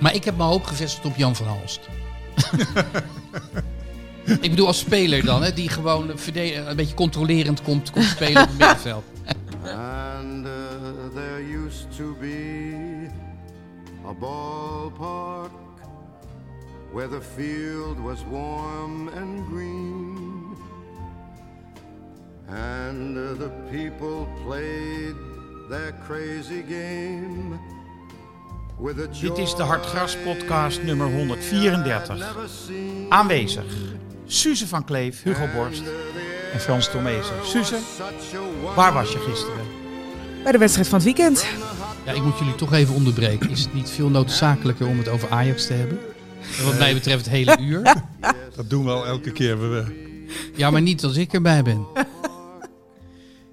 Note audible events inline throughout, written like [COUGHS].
Maar ik heb mijn hoop gevestigd op Jan van Halst. [LAUGHS] ik bedoel als speler dan, hè, die gewoon een beetje controlerend komt, komt spelen op het middenveld. And uh, there used to be a ballpark where the field was warm and green. And uh, the people played their crazy game. Dit is de Hartgras podcast nummer 134. I'd never seen Aanwezig Suze van Kleef, Hugo Borst en Frans Tomezen. Suze, waar was je gisteren? Bij de wedstrijd van het weekend. Ja, ik moet jullie toch even onderbreken. Is het niet veel noodzakelijker om het over Ajax te hebben? Wat mij betreft het hele uur. [LAUGHS] Dat doen we al elke keer. We, Ja, maar niet als ik erbij ben.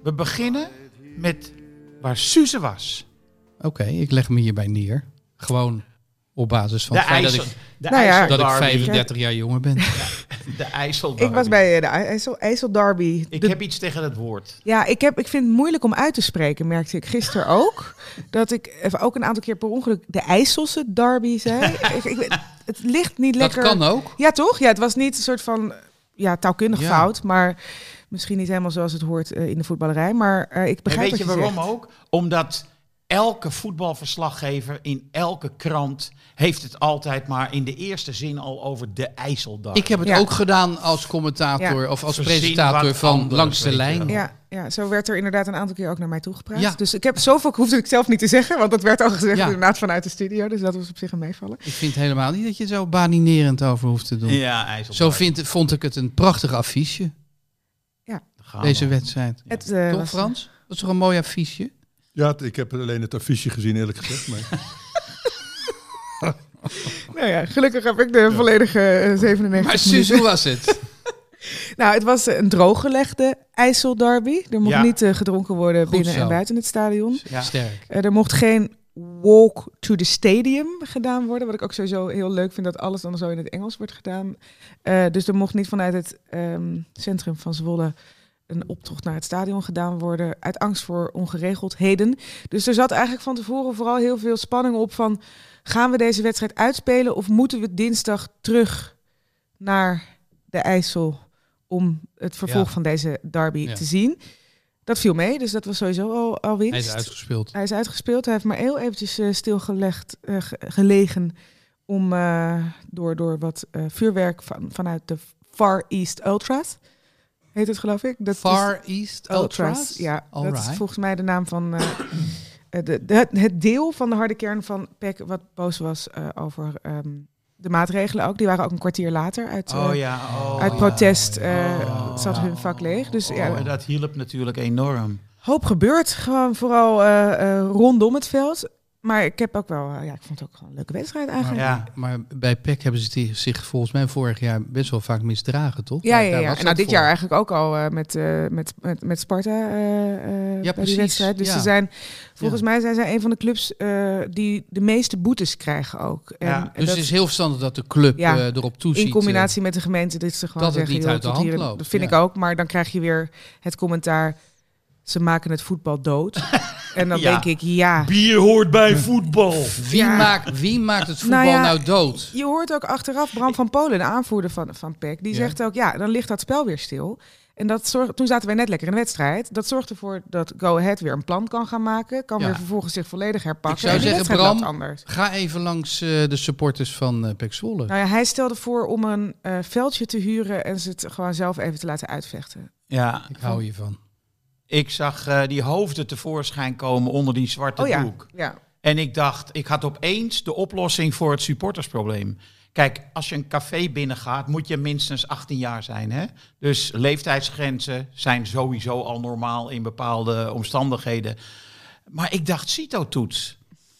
We beginnen met waar Suze was. Oké, ik leg me hierbij neer. Gewoon op basis van De het feit dat ik, de Nou ja. Dat ik Derby. 35 jaar jonger ben. De IJssel Ik was bij eh, de IJssel, IJssel Derby. Ik De- heb iets tegen het woord. Ja, ik, heb, ik vind het moeilijk om uit te spreken, merkte ik gisteren ook. [LAUGHS] dat ik even ook een aantal keer per ongeluk de IJsselse Derby zei. [LAUGHS] ik, ik, het ligt niet Dat lekker... kan ook. Ja, toch? Ja, het was niet een soort van ja, taalkundig Ja. fout, maar misschien niet helemaal zoals het hoort eh, in de voetballerij. Maar eh, ik En begrijp weet je wat waarom zegt. ook? Omdat elke voetbalverslaggever in elke krant heeft het altijd maar in de eerste zin al over de IJssel Derby. Ik heb het Ja. ook gedaan als commentator Ja. of als presentator van anders, Langs de Lijn. Ja, ja, zo werd er inderdaad een aantal keer ook naar mij toegepraat. Ja. Dus ik heb zoveel hoefde ik zelf niet te zeggen, want dat werd al gezegd Ja. inderdaad vanuit de studio. Dus dat was op zich een meevallen. Ik vind helemaal niet dat je zo baninerend over hoeft te doen. Ja, IJssel Zo vind, vond ik het een prachtig affiche, gaan deze we. wedstrijd. Het, eh, Toch was- Frans? Dat is toch een mooi affiche? Ja, ik heb alleen het affiche gezien, eerlijk gezegd. Maar [LAUGHS] Nou ja, gelukkig heb ik de volledige eh, 97 Maar Suus, hoe was het? [LAUGHS] Nou, het was eh, een drooggelegde IJsselderby. Er mocht Ja. niet eh, gedronken worden Goed binnen zo. en buiten het stadion. Ja. Sterk. Eh, er mocht geen walk to the stadium gedaan worden. Wat ik ook sowieso heel leuk vind dat alles dan zo in het Engels wordt gedaan. Eh, dus er mocht niet vanuit het ehm, centrum van Zwolle een optocht naar het stadion gedaan worden. Uit angst voor ongeregeldheden. Dus er zat eigenlijk van tevoren vooral heel veel spanning op van... gaan we deze wedstrijd uitspelen of moeten we dinsdag terug naar de IJssel... om het vervolg Ja. van deze derby Ja. te zien? Dat viel mee, dus dat was sowieso al, al winst. Hij is uitgespeeld. Hij is uitgespeeld. Hij heeft maar heel eventjes eh, stilgelegd, eh, ge- gelegen om eh, door, door wat vuurwerk van, vanuit de Far East Ultras. Heet het geloof ik? Dat is- Far East Ultras. Ultras? Ja, dat is volgens mij de naam van eh, eh, de, de, het- deel van de harde kern van PEC wat boos was eh, over ehm, de maatregelen ook. Die waren ook een kwartier later uit, Oh ja, oh, uit protest. Oh. zat hun vak leeg. Dus Oh, ja, en dat hielp natuurlijk enorm. hoop gebeurt. Gewoon vooral rondom het veld. Maar ik heb ook wel, eh, ja, ik vond het ook gewoon een leuke wedstrijd eigenlijk. Ja. Maar bij PEC hebben ze die- zich volgens mij vorig jaar best wel vaak misdragen, toch? Ja, ja, ja. En nou, dit voor. jaar eigenlijk ook al eh, met, eh, met, met, met Sparta eh, bij precies, die wedstrijd. Dus ja. ze zijn, volgens Ja. mij zijn zij een van de clubs die de meeste boetes krijgen ook. En, Ja, Dus dat het is heel verstandig dat de club Ja, erop toeziet. in combinatie met de gemeente dit ze gewoon dat het zeggen, niet joh, uit de hand hier loopt, Dat vind ja. ik ook, maar dan krijg je weer het commentaar. Ze maken het voetbal dood. [LAUGHS] en dan Ja. denk ik, ja. bier hoort bij voetbal. eh, wie, Ja. maakt, wie maakt het voetbal Nou nou, ja, dood? Je hoort ook achteraf Bram van Polen, de aanvoerder van, van PEC, die Ja. zegt ook, ja, dan ligt dat spel weer stil. En dat zorgt, toen zaten wij net lekker in de wedstrijd. Dat zorgt ervoor dat Go Ahead weer een plan kan gaan maken. Kan Ja. weer vervolgens zich volledig herpakken. Ik zou zeggen, Bram, anders. Ga even langs eh, de supporters van eh PEC Zwolle. Nou ja, hij stelde voor om een eh, veldje te huren en ze het gewoon zelf even te laten uitvechten. Ja, ik hou hiervan. Ik zag eh, die hoofden tevoorschijn komen onder die zwarte Oh ja, doek. ja. En ik dacht, ik had opeens de oplossing voor het supportersprobleem. Kijk, als je een café binnengaat, moet je minstens 18 jaar zijn. Hè? Dus leeftijdsgrenzen zijn sowieso al normaal in bepaalde omstandigheden. Maar ik dacht, CITO-toets.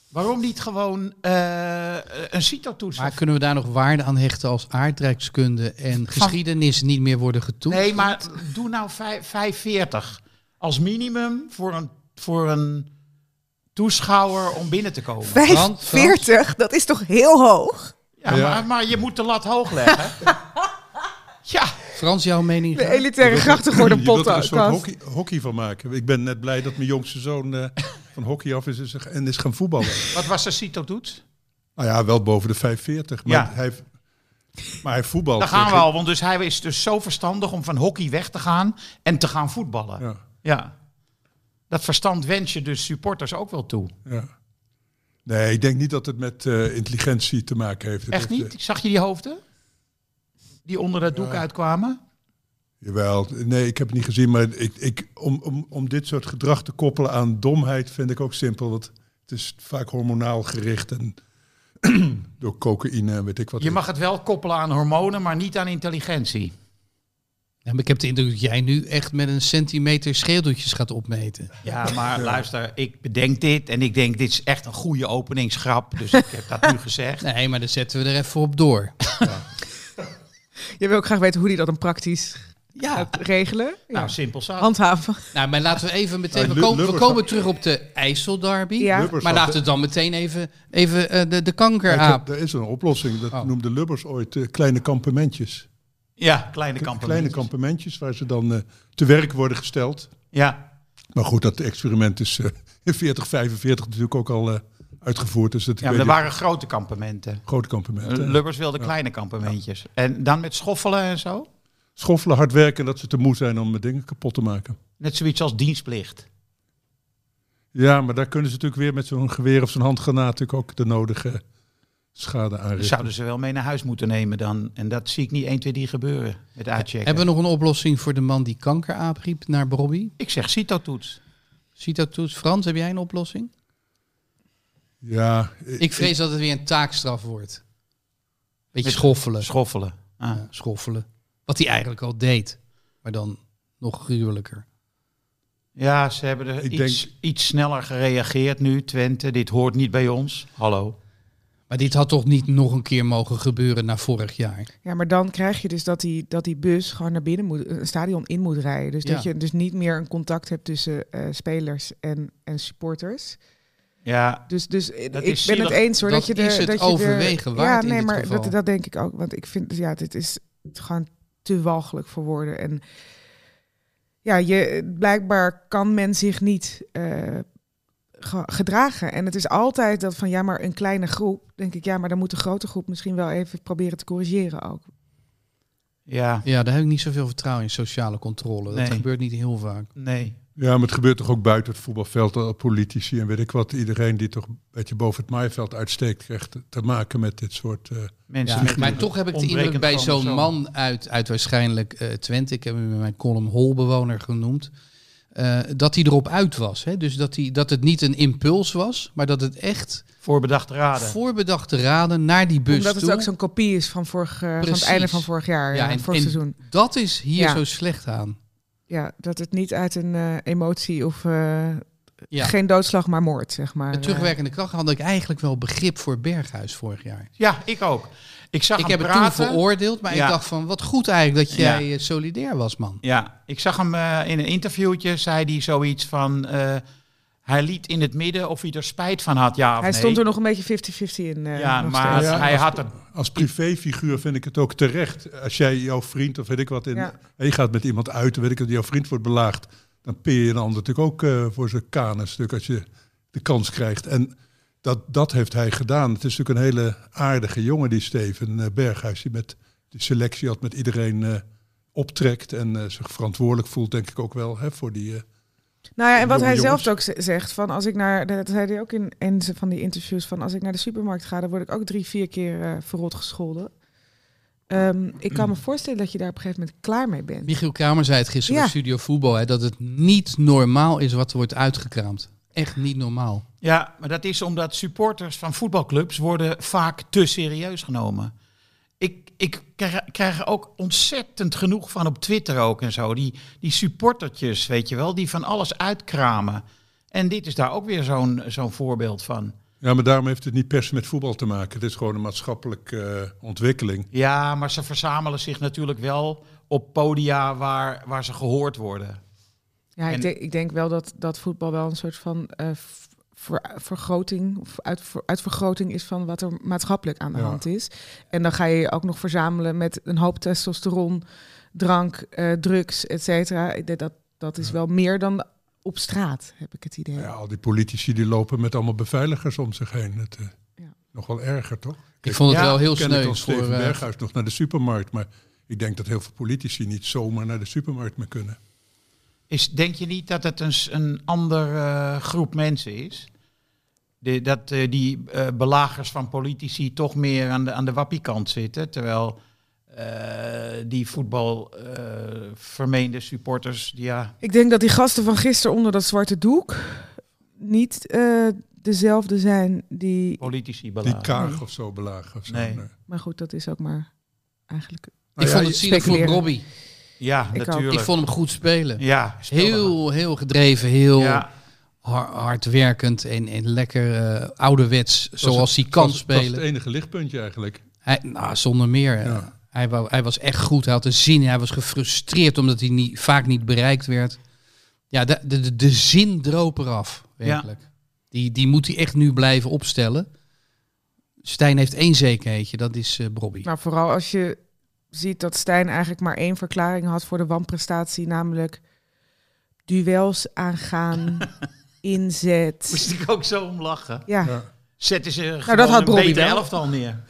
Waarom niet gewoon eh, een CITO-toets? Maar kunnen we daar nog waarde aan hechten als aardrijkskunde en geschiedenis niet meer worden getoetst? Nee, maar doe nou vijf- 540 als minimum voor een, voor een toeschouwer om binnen te komen. 45, dat is toch heel hoog? Ja, Ja. Maar, maar je moet de lat hoog leggen. [LAUGHS] ja, Frans, jouw mening? De elitaire grachtengordel [LAUGHS] Je wilt er een soort hockey, hockey van maken. Ik ben net blij dat mijn jongste zoon eh, van hockey af is en is- gaan voetballen. wat was de CITO-toets? Nou ja, wel boven de 540. Maar, Ja. hij, maar hij voetbalt. Daar gaan we al, want dus hij is dus zo verstandig om van hockey weg te gaan en te gaan voetballen. Ja. Ja, Dat verstand wens je dus supporters ook wel toe. ja. Nee, ik denk niet dat het met eh, intelligentie te maken heeft. Echt niet? Zag je die hoofden? Die onder dat doek Ja. uitkwamen? eh, jawel, nee, ik heb het niet gezien. Maar ik, ik, om, om, om dit soort gedrag te koppelen aan domheid vind ik ook simpel. Want het is vaak hormonaal gericht en [CLEARS THROAT] door cocaïne en weet ik wat. Je mag het wel koppelen aan hormonen, maar niet aan intelligentie. Ja, maar ik heb de indruk dat jij nu echt met een centimeter schedeltjes gaat opmeten. Ja, maar luister, ik bedenk dit en ik denk dit is echt een goede openingsgrap. Dus [LAUGHS] ik heb dat nu gezegd. Nee, maar dan zetten we er even op door. [LAUGHS] Je wil ook graag weten hoe die dat dan praktisch Ja, gaat regelen. Ja. Nou, simpel zat. Handhaven. nou, maar laten we even meteen... Ja, We komen, we komen terug op de IJsselderby. Ja. Maar laten we dan meteen even, even eh, de, de kankeraap. heb- er is een oplossing. Dat Oh. noemde Lubbers ooit eh, kleine kampementjes. Ja, kleine K- kampen. Kleine kampementjes waar ze dan eh, te werk worden gesteld. Ja, Maar goed, dat experiment is eh, [LAUGHS] in 40, 45 natuurlijk ook al eh, uitgevoerd. Dus dat ja maar er waren grote kampementen. grote kampementen. Lubbers wilde kleine kampementjes. En dan met schoffelen en zo? Schoffelen, hard werken, dat ze te moe zijn om dingen kapot te maken. Net zoiets als dienstplicht. Ja, maar daar kunnen ze natuurlijk weer met zo'n geweer of zo'n handgranaat natuurlijk ook de nodige schade aanrichten. zouden ze wel mee naar huis moeten nemen dan. En dat zie ik niet 1, 2, 3 gebeuren met uitchecken. Hebben we nog een oplossing voor de man die kankeraap riep naar Bobby? Ik zeg CITO-toets. Ziet dat toets? Frans, heb jij een oplossing? Ja, Ik vrees dat het weer een taakstraf wordt. Beetje Met schoffelen. Schoffelen. Ah. Ja, schoffelen. Wat hij eigenlijk al deed. Maar dan nog gruwelijker. Ja, ze hebben er Ik iets, iets sneller gereageerd nu. Twente, dit hoort niet bij ons. Hallo. Maar dit had toch niet nog een keer mogen gebeuren na vorig jaar? Ja, maar dan krijg je dus dat die, dat die bus gewoon naar binnen moet, een stadion in moet rijden. Dus dat Ja. je dus niet meer een contact hebt tussen eh, spelers en, en supporters. Ja, Dus, dus ik ben het eens hoor. Dat Dat, je is de, het dat je overwegen de, waard Ja, in nee, dit maar geval. dat, dat denk ik ook. Want ik vind, ja, dit is gewoon te walgelijk voor woorden. En ja, je, blijkbaar kan men zich niet eh, ge- gedragen. En het is altijd dat van ja, maar een kleine groep. Denk ik, ja, maar dan moet de grote groep misschien wel even proberen te corrigeren ook. ja, Ja, daar heb ik niet zoveel vertrouwen in sociale controle. Dat Nee. gebeurt niet heel vaak. nee. Ja, maar het gebeurt toch ook buiten het voetbalveld. al Politici en weet ik wat. Iedereen die toch een beetje boven het maaiveld uitsteekt, krijgt te- maken met dit soort... eh, Mensen Ja, maar toch heb ik de indruk bij zo'n man uit, uit waarschijnlijk eh, Twente, ik heb hem in mijn column holbewoner genoemd, eh, dat hij erop uit was. Hè? Dus dat, hij, dat het niet een impuls was, maar dat het echt Voorbedachte raden. voorbedachte raden naar die bus Omdat het toe. ook zo'n kopie is van, vorig, eh, van het einde van vorig jaar, ja, en, vorig en seizoen. dat is hier Ja. zo slecht aan. Ja, dat het niet uit een eh, emotie of eh, Ja. geen doodslag, maar moord, zeg maar. Met terugwerkende kracht had ik eigenlijk wel begrip voor Berghuis vorig jaar. Ja, ik ook. Ik zag Ik hem heb het toen veroordeeld, maar Ja. ik dacht van wat goed eigenlijk dat jij eh, solidair was, man. Ja, ik zag hem eh, in een interviewtje, zei hij zoiets van... eh, hij liet in het midden of hij er spijt van had, ja of Hij nee. stond er nog een beetje 50-50 in. eh, Ja, maar. Ja, hij als- had er... Als privéfiguur vind ik het ook terecht. Als jij jouw vriend of weet ik wat in. Ja. en je gaat met iemand uit, weet ik dat jouw vriend wordt belaagd. Dan peer je een ander natuurlijk ook eh, voor zijn kanen stuk als je de kans krijgt. En dat, dat heeft hij gedaan. Het is natuurlijk een hele aardige jongen, die Steven eh, Berghuis. Die met de selectie had met iedereen eh, optrekt. En eh, zich verantwoordelijk voelt, denk ik ook wel, hè, voor die. eh, Nou ja, en wat hij zelf ook zegt, van als ik naar, dat zei hij ook in een van die interviews, van als ik naar de supermarkt ga, dan word ik ook drie, vier keer eh verrot gescholden. Ehm, ik kan me voorstellen dat je daar op een gegeven moment klaar mee bent. Michiel Kramer zei het gisteren Ja. bij Studio Voetbal, hè, dat het niet normaal is wat er wordt uitgekraamd. Echt niet normaal. Ja, maar dat is omdat supporters van voetbalclubs worden vaak te serieus genomen. Ik, ik krijg, er ook ontzettend genoeg van op Twitter ook en zo. Die, die supportertjes, weet je wel, die van alles uitkramen. En dit is daar ook weer zo'n zo'n voorbeeld van. Ja, maar daarom heeft het niet per se met voetbal te maken. Het is gewoon een maatschappelijke eh, ontwikkeling. Ja, maar ze verzamelen zich natuurlijk wel op podia waar, waar ze gehoord worden. Ja, ik, En- denk, ik denk wel dat, dat voetbal wel een soort van eh, vergroting of uit, uitvergroting is van wat er maatschappelijk aan de Ja. hand is. En dan ga je je ook nog verzamelen met een hoop testosteron, drank, eh, drugs, et cetera. Ik denk dat dat is wel meer dan op straat, heb ik het idee. Ja, al die politici die lopen met allemaal beveiligers om zich heen. Het, eh, Ja. Nog wel erger, toch? Ik vond het Ja, wel heel Ik ken het sneu als voor... Steven Berghuis nog naar de supermarkt. Maar ik denk dat heel veel politici niet zomaar naar de supermarkt meer kunnen. Is, denk je niet dat het een, een andere eh, groep mensen is? De, dat eh, die eh, belagers van politici toch meer aan de, aan de wappiekant zitten. Terwijl eh, die voetbal eh, vermeende supporters, die, ja, Ik denk dat die gasten van gisteren onder dat zwarte doek niet eh, dezelfde zijn die... politici Die belagen. Kaag of zo belagen. Of zo. Nee. Maar goed, dat is ook maar eigenlijk... ik Nou ja, vond het zielig voor. Robbie. Ja, Ik ook. natuurlijk. Ik vond hem goed spelen. ja, Heel, heel gedreven, heel Ja, hardwerkend en, en lekker eh, ouderwets, was zoals hij kan was- was spelen. het enige lichtpuntje eigenlijk. Hij, nou, zonder meer. Hij, wou, hij was echt goed. Hij had de zin. in. Hij was gefrustreerd omdat hij niet, vaak niet bereikt werd. Ja, de, de, de, de zin droop eraf. Werkelijk. Die, die moet hij echt nu blijven opstellen. Stijn heeft één zekerheidje. Dat is eh Bobby. Nou, vooral als je ziet dat Stijn eigenlijk maar één verklaring had voor de wanprestatie, namelijk duels aangaan, [LAUGHS] inzet. moest ik ook zo om lachen. Ja, Ja. Zetten ze dat gewoon had een beter elftal neer.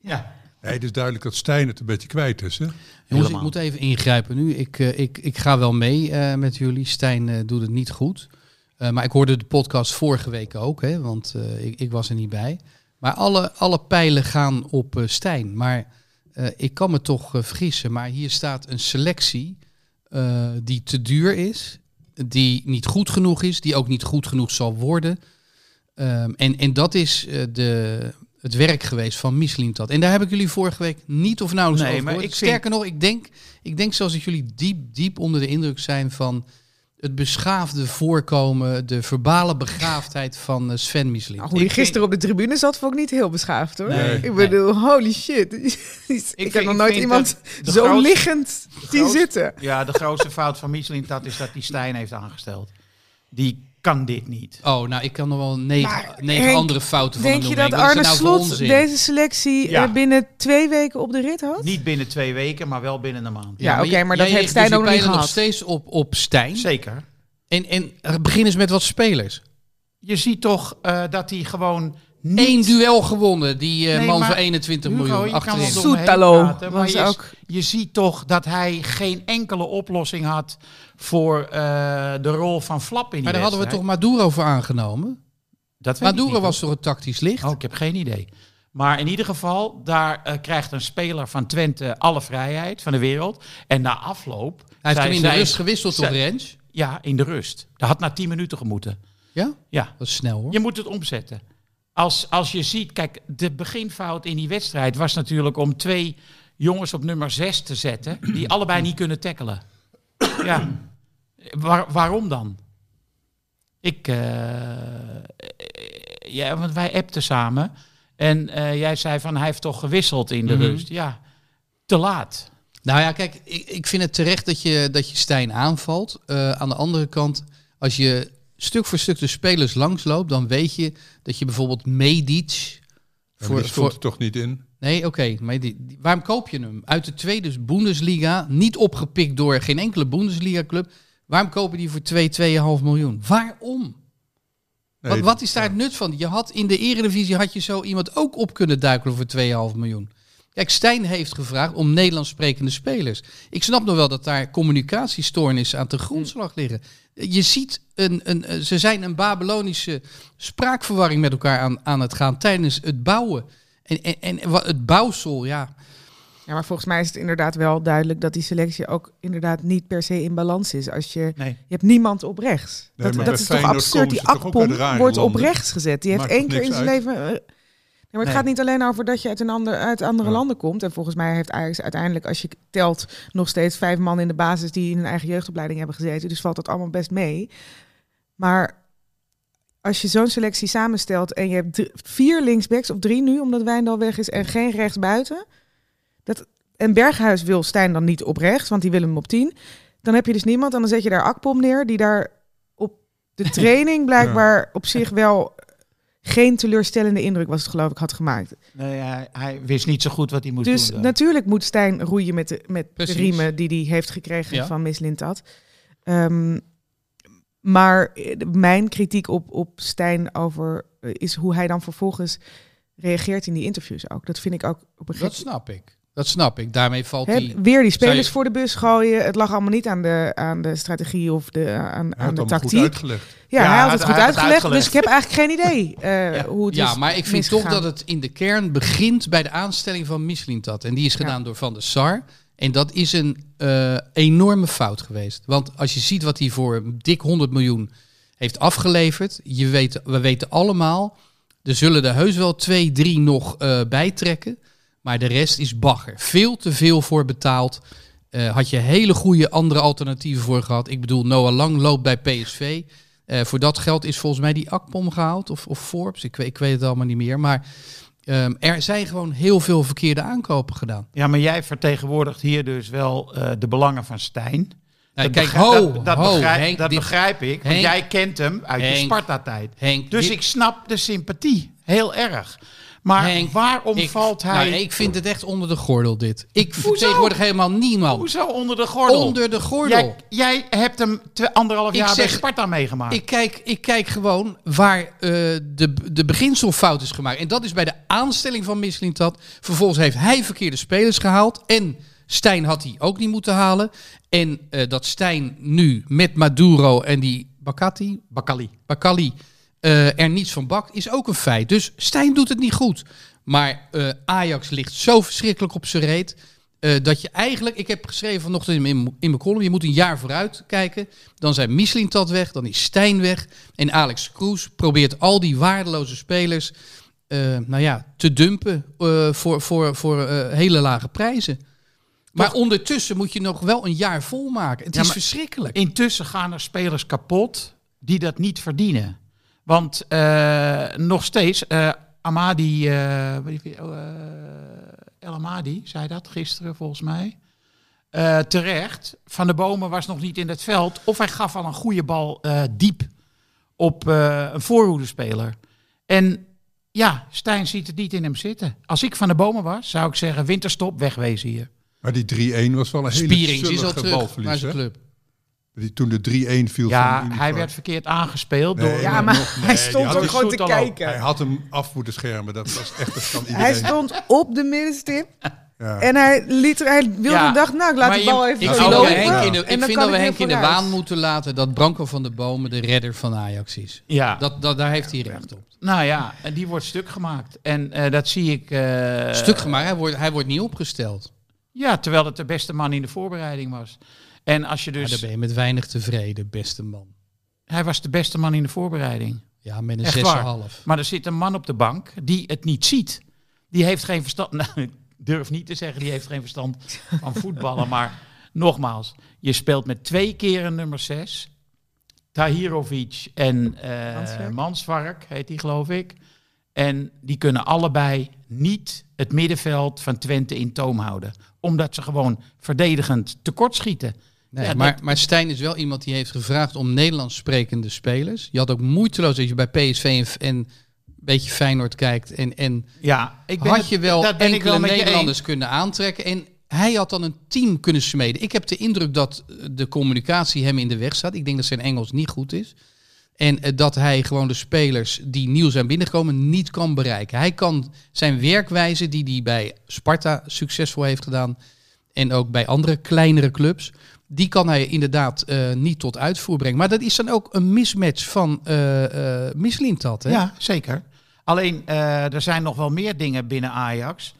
Ja. Nee, het is duidelijk dat Stijn het een beetje kwijt is. Hè? Jongens, ik moet even ingrijpen nu. Ik, eh, ik, ik ga wel mee eh, met jullie. Stijn eh, doet het niet goed. Eh, maar ik hoorde de podcast vorige week ook, hè, want eh, ik, ik was er niet bij. Maar alle, alle pijlen gaan op eh, Stijn. Maar eh, ik kan me toch eh, vergissen. Maar hier staat een selectie eh, die te duur is. Die niet goed genoeg is. Die ook niet goed genoeg zal worden. Ehm, en, en dat is de, het werk geweest van Mislintat. En daar heb ik jullie vorige week niet of nauwelijks Nee, over maar ik vind- Sterker nog, ik denk, ik denk zelfs dat jullie diep, diep onder de indruk zijn van het beschaafde voorkomen, de verbale begaafdheid van eh, Sven Misling. nou, hoe gisteren op de tribune zat, vond ik niet heel beschaafd hoor. Nee. ik bedoel, holy shit. [LAUGHS] ik vind- heb nog nooit iemand zo grootste- liggend zien grootste- zitten. Ja, de grootste fout van Michelin dat is dat die Stijn heeft aangesteld. Die kan dit niet. Oh, nou, ik kan nog wel negen, Maar, negen Henk, andere fouten van Denk je noemen. dat Arne nou Slot deze selectie Ja. eh, binnen twee weken op de rit had? Niet binnen twee weken, maar wel binnen een maand. Ja, oké, je- maar dat heeft richt Stijn dus ook nog niet pijlen nog gehad. steeds op, op Stijn. Zeker. En, en eh, begin eens met wat spelers. Je ziet toch eh, dat hij gewoon niet... Eén duel gewonnen, die eh, Nee, man maar voor 21 Hugo, miljoen achterin. Soetalo praten, maar was je, ook... je ziet toch dat hij geen enkele oplossing had voor eh, de rol van Flap in die Maar daar hadden we toch. Maduro voor aangenomen? Dat weet ik Maduro niet, was toch een tactisch licht? Oh, ik heb geen idee. Maar in ieder geval, daar eh, krijgt een speler van Twente alle vrijheid van de wereld. En na afloop... Hij heeft toen in de rust gewisseld op Rens. Ja, in de rust. Dat had na 10 minuten gemoeten. Ja, Ja, dat is snel hoor. je moet het omzetten. Als, als je ziet, kijk, de beginfout in die wedstrijd was natuurlijk om twee jongens op nummer 6 te zetten, die allebei niet kunnen tackelen. Ja, Waar, waarom dan? Ik, eh, ja, want wij appten samen en eh, jij zei van hij heeft toch gewisseld in de Mhm. rust. Ja, te laat. Nou ja, kijk, ik, ik vind het terecht dat je, dat je Stijn aanvalt. Eh, aan de andere kant, als je stuk voor stuk de spelers langsloopt, dan weet je dat je bijvoorbeeld Medic... Voor, die stond voor, er toch niet in. nee, oké, maar die, die- waarom koop je hem? Uit de tweede Bundesliga, niet opgepikt door geen enkele Bundesliga-club. Waarom kopen die voor 2, 2,5 miljoen? Waarom? Nee, wat, wat is daar het nut van? Je had in de eredivisie had je zo iemand ook op kunnen duikelen voor 2,5 miljoen. Kijk, Stijn heeft gevraagd om Nederlands sprekende spelers. Ik snap nog wel dat daar communicatiestoornissen aan ten grondslag liggen. Je ziet, een, een, ze zijn een Babylonische spraakverwarring met elkaar aan, aan het gaan tijdens het bouwen. En, en, en het bouwsel, ja. Ja, maar volgens mij is het inderdaad wel duidelijk dat die selectie ook inderdaad niet per se in balans is. Als je, Nee. je hebt niemand op rechts. Nee, dat dat is toch absurd? Die Akpom wordt op rechts gezet. Die heeft Maakt één keer in zijn uit? leven... maar het gaat niet alleen over dat je uit, een ander, uit andere Ja. landen komt. En volgens mij heeft Ajax uiteindelijk, als je telt, nog steeds vijf man in de basis die in hun eigen jeugdopleiding hebben gezeten. Dus valt dat allemaal best mee. Maar als je zo'n selectie samenstelt en je hebt drie- vier linksbacks of drie nu, omdat Wijndal weg is en geen rechtsbuiten. Dat, en Berghuis wil Stijn dan niet op rechts, want die wil hem op 10. Dan heb je dus niemand en dan zet je daar Akpom neer, die daar op de [LAUGHS] training blijkbaar op zich wel geen teleurstellende indruk was het geloof ik had gemaakt. Nee, hij, hij wist niet zo goed wat hij moest Dus doen. dan. natuurlijk moet Stijn roeien met de, met de riemen die hij heeft gekregen Ja. van Miss Lintat. Ehm, maar eh, mijn kritiek op, op Stijn over eh, is hoe hij dan vervolgens reageert in die interviews ook. Dat vind ik ook op een Dat gek. snap ik. Dat snap ik. Daarmee valt die... weer die spelers je- voor de bus gooien. Het lag allemaal niet aan de, aan de strategie of de, aan, Hij aan had de tactiek. uitgelegd. Ja, Ja, hij had hij het goed hij had het uitgelegd, uitgelegd. dus ik heb eigenlijk geen idee [LAUGHS] eh, Ja. hoe het Ja, is maar ik vind toch dat het in de kern begint bij de aanstelling van Mislintat. En die is gedaan door Van der Sar. En dat is een eh, enorme fout geweest. Want als je ziet wat hij voor dik 100 miljoen heeft afgeleverd. Je weet, we weten allemaal, er zullen er heus wel twee, drie nog eh bijtrekken. Maar de rest is bagger. Veel te veel voor betaald. Eh, had je hele goede andere alternatieven voor gehad. Ik bedoel, Noah Lang loopt bij PSV. Eh, voor dat geld is volgens mij die Akpom gehaald. Of, of Forbes. Ik weet, ik weet het allemaal niet meer. Maar ehm, er zijn gewoon heel veel verkeerde aankopen gedaan. Ja, maar jij vertegenwoordigt hier dus wel eh, de belangen van Stijn. Dat kijk, begrijp- ho, dat, dat, ho, begrijp, Henk, dat dit- begrijp ik, want Henk- jij kent hem uit je Henk- Sparta-tijd. Henk, Dus dit- ik snap de sympathie heel erg. Maar Henk, waarom ik- valt hij... Nou, ik vind het echt onder de gordel dit. Ik vertegenwoordig helemaal niemand. Hoezo onder de gordel? Onder de gordel. Jij, jij hebt hem anderhalf Ik jaar bij zeg- Sparta meegemaakt. Ik kijk, ik kijk gewoon waar eh, de, de beginselfout is gemaakt. En dat is bij de aanstelling van Mislintat. Vervolgens heeft hij verkeerde spelers gehaald. En Stijn had hij ook niet moeten halen. En eh, dat Stijn nu met Maduro en die Bakati, Bakali. Bakali eh, er niets van bakt, is ook een feit. Dus Stijn doet het niet goed. Maar eh, Ajax ligt zo verschrikkelijk op zijn reet. eh, dat je eigenlijk, ik heb geschreven vanochtend in, mijn- in mijn column, je moet een jaar vooruit kijken. Dan zijn Mislintat weg, dan is Stijn weg. En Alex Kroes probeert al die waardeloze spelers nou ja, te dumpen voor, voor, voor hele lage prijzen. Maar ondertussen moet je nog wel een jaar volmaken. Het Ja, is verschrikkelijk. Intussen gaan er spelers kapot die dat niet verdienen. Want eh, nog steeds, eh, Amadi, eh, oh, eh, El Amadi, zei dat gisteren volgens mij. Eh, terecht, Van de Bomen was nog niet in het veld. Of hij gaf al een goede bal eh, diep op eh, een voorhoedenspeler. En ja, Stijn ziet het niet in hem zitten. Als ik Van de Bomen was, zou ik zeggen, winterstop, wegwezen hier. Maar die 3-1 was wel een hele Spierings is al terug naar balverlies. zijn club. Die, toen de 3-1 viel Ja, van hij werd verkeerd aangespeeld Nee, door... Ja, maar maar nog- nee, hij stond had ook gewoon te kijken. Hij had hem af moeten schermen. Dat was echt, dat kan Hij stond op de middenstip Ja. en hij, liet, er- hij wilde Ja, dacht, nou ik laat je- bal even Ik vind, oh, dat we ja. Henk in de, En ik vind dat we Henk in de waan moeten laten dat Branko van der Bomen de redder van Ajax is. Ja, Dat, dat, daar heeft hij recht op. nou ja, en die wordt stuk gemaakt. En eh, dat zie ik... eh, Stuk gemaakt, hij wordt, hij wordt niet opgesteld. Ja, terwijl het de beste man in de voorbereiding was. En als je dus... dan ben je met weinig tevreden, beste man. Hij was de beste man in de voorbereiding. Ja, met een Echt 6,5. waar. Maar er zit een man op de bank die het niet ziet. Die heeft geen verstand... [LAUGHS] Nou, ik durf niet te zeggen, die heeft geen verstand van [LAUGHS] voetballen. Maar nogmaals, je speelt met twee keer een nummer 6. Tahirovic en eh Mansvark. Mansvark, heet die geloof ik. En die kunnen allebei niet het middenveld van Twente in toom houden. Omdat ze gewoon verdedigend tekortschieten. Nee, Ja, maar, dat- maar Stijn is wel iemand die heeft gevraagd om Nederlands sprekende spelers. Je had ook moeiteloos als je bij PSV en, en een beetje Feyenoord kijkt. En, en Ja, ik ben had je wel dat enkele wel Nederlanders kunnen aantrekken. En hij had dan een team kunnen smeden. Ik heb de indruk dat de communicatie hem in de weg staat. Ik denk dat zijn Engels niet goed is. En eh, dat hij gewoon de spelers die nieuw zijn binnengekomen niet kan bereiken. Hij kan zijn werkwijze die hij bij Sparta succesvol heeft gedaan. En ook bij andere kleinere clubs. Die kan hij inderdaad eh, niet tot uitvoer brengen. Maar dat is dan ook een mismatch van uh, uh, Mislintat. Hè? Ja, zeker. Alleen, er zijn nog wel meer dingen binnen Ajax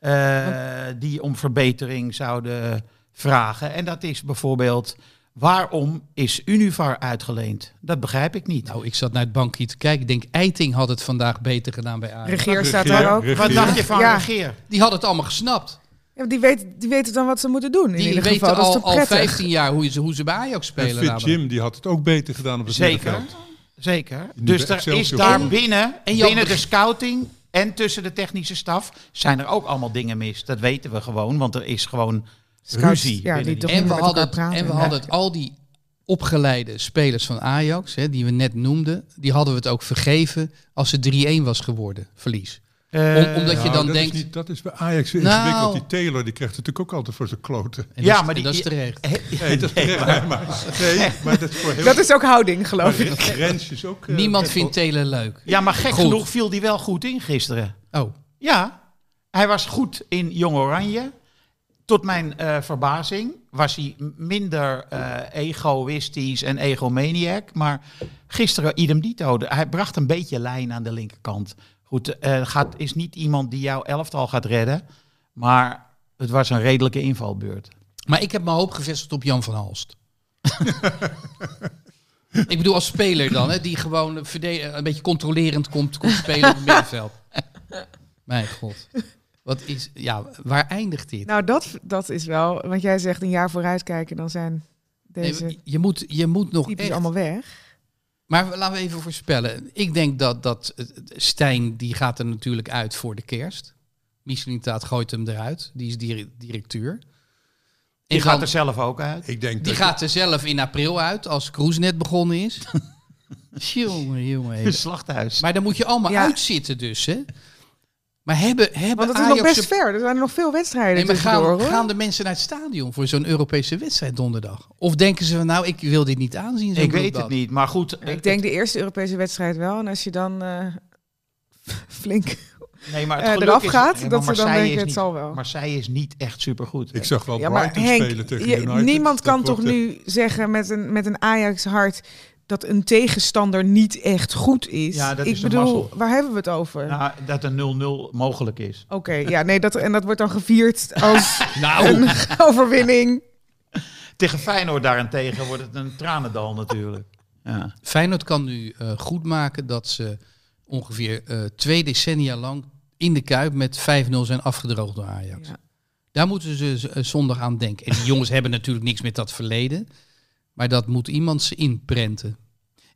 uh, die om verbetering zouden vragen. En dat is bijvoorbeeld, waarom is Univar uitgeleend? Dat begrijp ik niet. Nou, ik zat naar het bankje te kijken. Ik denk, Eiting had het vandaag beter gedaan bij Ajax. Regeer staat daar ook. Regeer. Wat dacht je van Ja. Regeer? Die had het allemaal gesnapt. Ja, die, weet, die weten dan wat ze moeten doen. In Die ieder weten geval. Dat is al, al prettig? 15 jaar hoe ze, hoe ze bij Ajax En spelen. Fit namelijk. Jim, die had het ook beter gedaan op het Zeker. middenveld. Zeker. Dus er is daar En- binnen, en binnen de scouting en tussen de technische staf zijn er ook allemaal dingen mis. Dat weten we gewoon, want er is gewoon Scouts, ruzie. ja, die toch En we, hadden het, praten. en we hadden het, al die opgeleide spelers van Ajax, hè, die we net noemden, die hadden we het ook vergeven als het 3-1 was geworden, verlies. Eh, Om- omdat je Nou, dan dat denkt- Is niet, dat is bij Ajax weer Nou. ingewikkeld. Die Taylor die krijgt het natuurlijk ook altijd voor zijn kloten. En Ja, dat, is- maar die- dat is terecht. Nee, dat is [LAUGHS] terecht, maar, maar, nee, maar dat is voor heel Dat is ook houding, geloof maar ik. Rens is ook... eh, Niemand vindt Taylor leuk. Ja, maar gek Goed. genoeg viel die wel goed in gisteren. Oh, Ja, hij was goed in Jong Oranje. Tot mijn eh, verbazing was hij minder eh, egoïstisch en egomaniac. Maar gisteren idem dito. Hij bracht een beetje lijn aan de linkerkant. Goed, eh, gaat, is niet iemand die jouw elftal gaat redden. Maar het was een redelijke invalbeurt. maar ik heb mijn hoop gevestigd op Jan van Halst. [LAUGHS] ik bedoel als speler dan, hè, die gewoon een beetje controlerend komt, komt spelen op het middenveld. [LAUGHS] Mijn god. Wat is, ja, waar eindigt dit? Nou, dat, dat is wel, want jij zegt een jaar vooruit kijken, dan zijn deze Nee, je, moet, je moet nog echt... allemaal weg. Maar laten we even voorspellen. Ik denk dat, dat Stijn, die gaat er natuurlijk uit voor de kerst. Michelin-Taat gooit hem eruit. Die is dire- directeur. Die En gaat dan- er zelf ook uit. Ik denk die gaat er zelf in april uit, als Cruise net begonnen is. [LAUGHS] jongen, jongen. Een slachthuis. Maar dan moet je allemaal Ja. uitzitten dus, hè? Maar hebben, hebben Want het is Ajax... nog best ver. Er zijn nog veel wedstrijden Nee, maar gaan, hoor. gaan de mensen naar het stadion voor zo'n Europese wedstrijd donderdag? Of denken ze van, nou, ik wil dit niet aanzien? Ik weet het niet, maar goed. Ik denk de eerste Europese wedstrijd wel. En als je dan eh, [LAUGHS] flink nee, maar het eh, geluk eraf is- gaat, dat maar ze dan denken, het niet- zal wel. Marseille is niet echt supergoed. Ik zag wel Ja, maar Brighton Henk, spelen tegen je- United. niemand Dat kan toch nu zeggen met een, met een Ajax-hart dat een tegenstander niet echt goed is. Ja, dat ik is een bedoel, mazzel. waar hebben we het over? Nou, dat een 0-0 mogelijk is. Oké, ja, nee, dat, en dat wordt dan gevierd als [LAUGHS] Nou, een overwinning. Tegen Feyenoord daarentegen wordt het een tranendal natuurlijk. Ja. Feyenoord kan nu eh goed maken dat ze ongeveer eh, twee decennia lang in de Kuip met 5-0 zijn afgedroogd door Ajax. Ja. Daar moeten ze eh, zondag aan denken. En die jongens [LAUGHS] hebben natuurlijk niks met dat verleden. Maar dat moet iemand ze inprenten.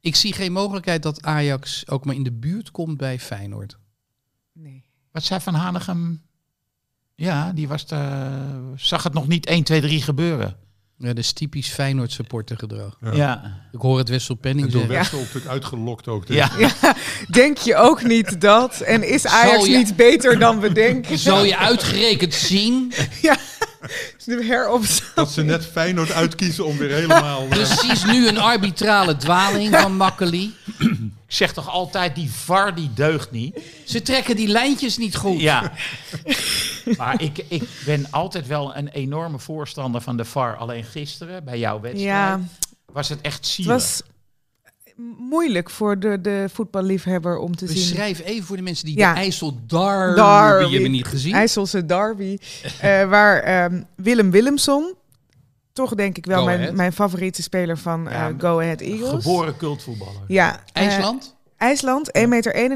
Ik zie geen mogelijkheid dat Ajax ook maar in de buurt komt bij Feyenoord. Nee. Wat zei Van Hanegem? Ja, die was de, zag het nog niet 1, 2, 3 gebeuren. Ja, dat is typisch Feyenoord supporter gedrag. Ja. Ja. Ik hoor het Wessel Penning En door zeggen. Wessel natuurlijk uitgelokt ook. Ja. [LAUGHS] Denk je ook niet dat? En is Ajax je- niet beter dan we denken? Zal je uitgerekend zien? [LAUGHS] De heropstaan. Dat ze net Feyenoord uitkiezen om weer helemaal... [LAUGHS] eh, Precies nu een arbitrale dwaling van Makkeli. Ik zeg toch altijd, die VAR die deugt niet. Ze trekken die lijntjes niet goed. Ja. [LAUGHS] maar ik, ik ben altijd wel een enorme voorstander van de VAR. Alleen gisteren, bij jouw wedstrijd, Ja, was het echt het zielig. was moeilijk voor de, de voetballiefhebber om te zien. Beschrijf even voor de mensen die Ja. de IJssel Derby, hebben niet gezien. IJsselse derby. [LAUGHS] eh, waar ehm, Willem Willemson, toch denk ik wel Go mijn, Ahead. mijn favoriete speler van eh, Go Ahead Eagles. Geboren cultvoetballer. Ja, eh, IJsland? IJsland, 1,91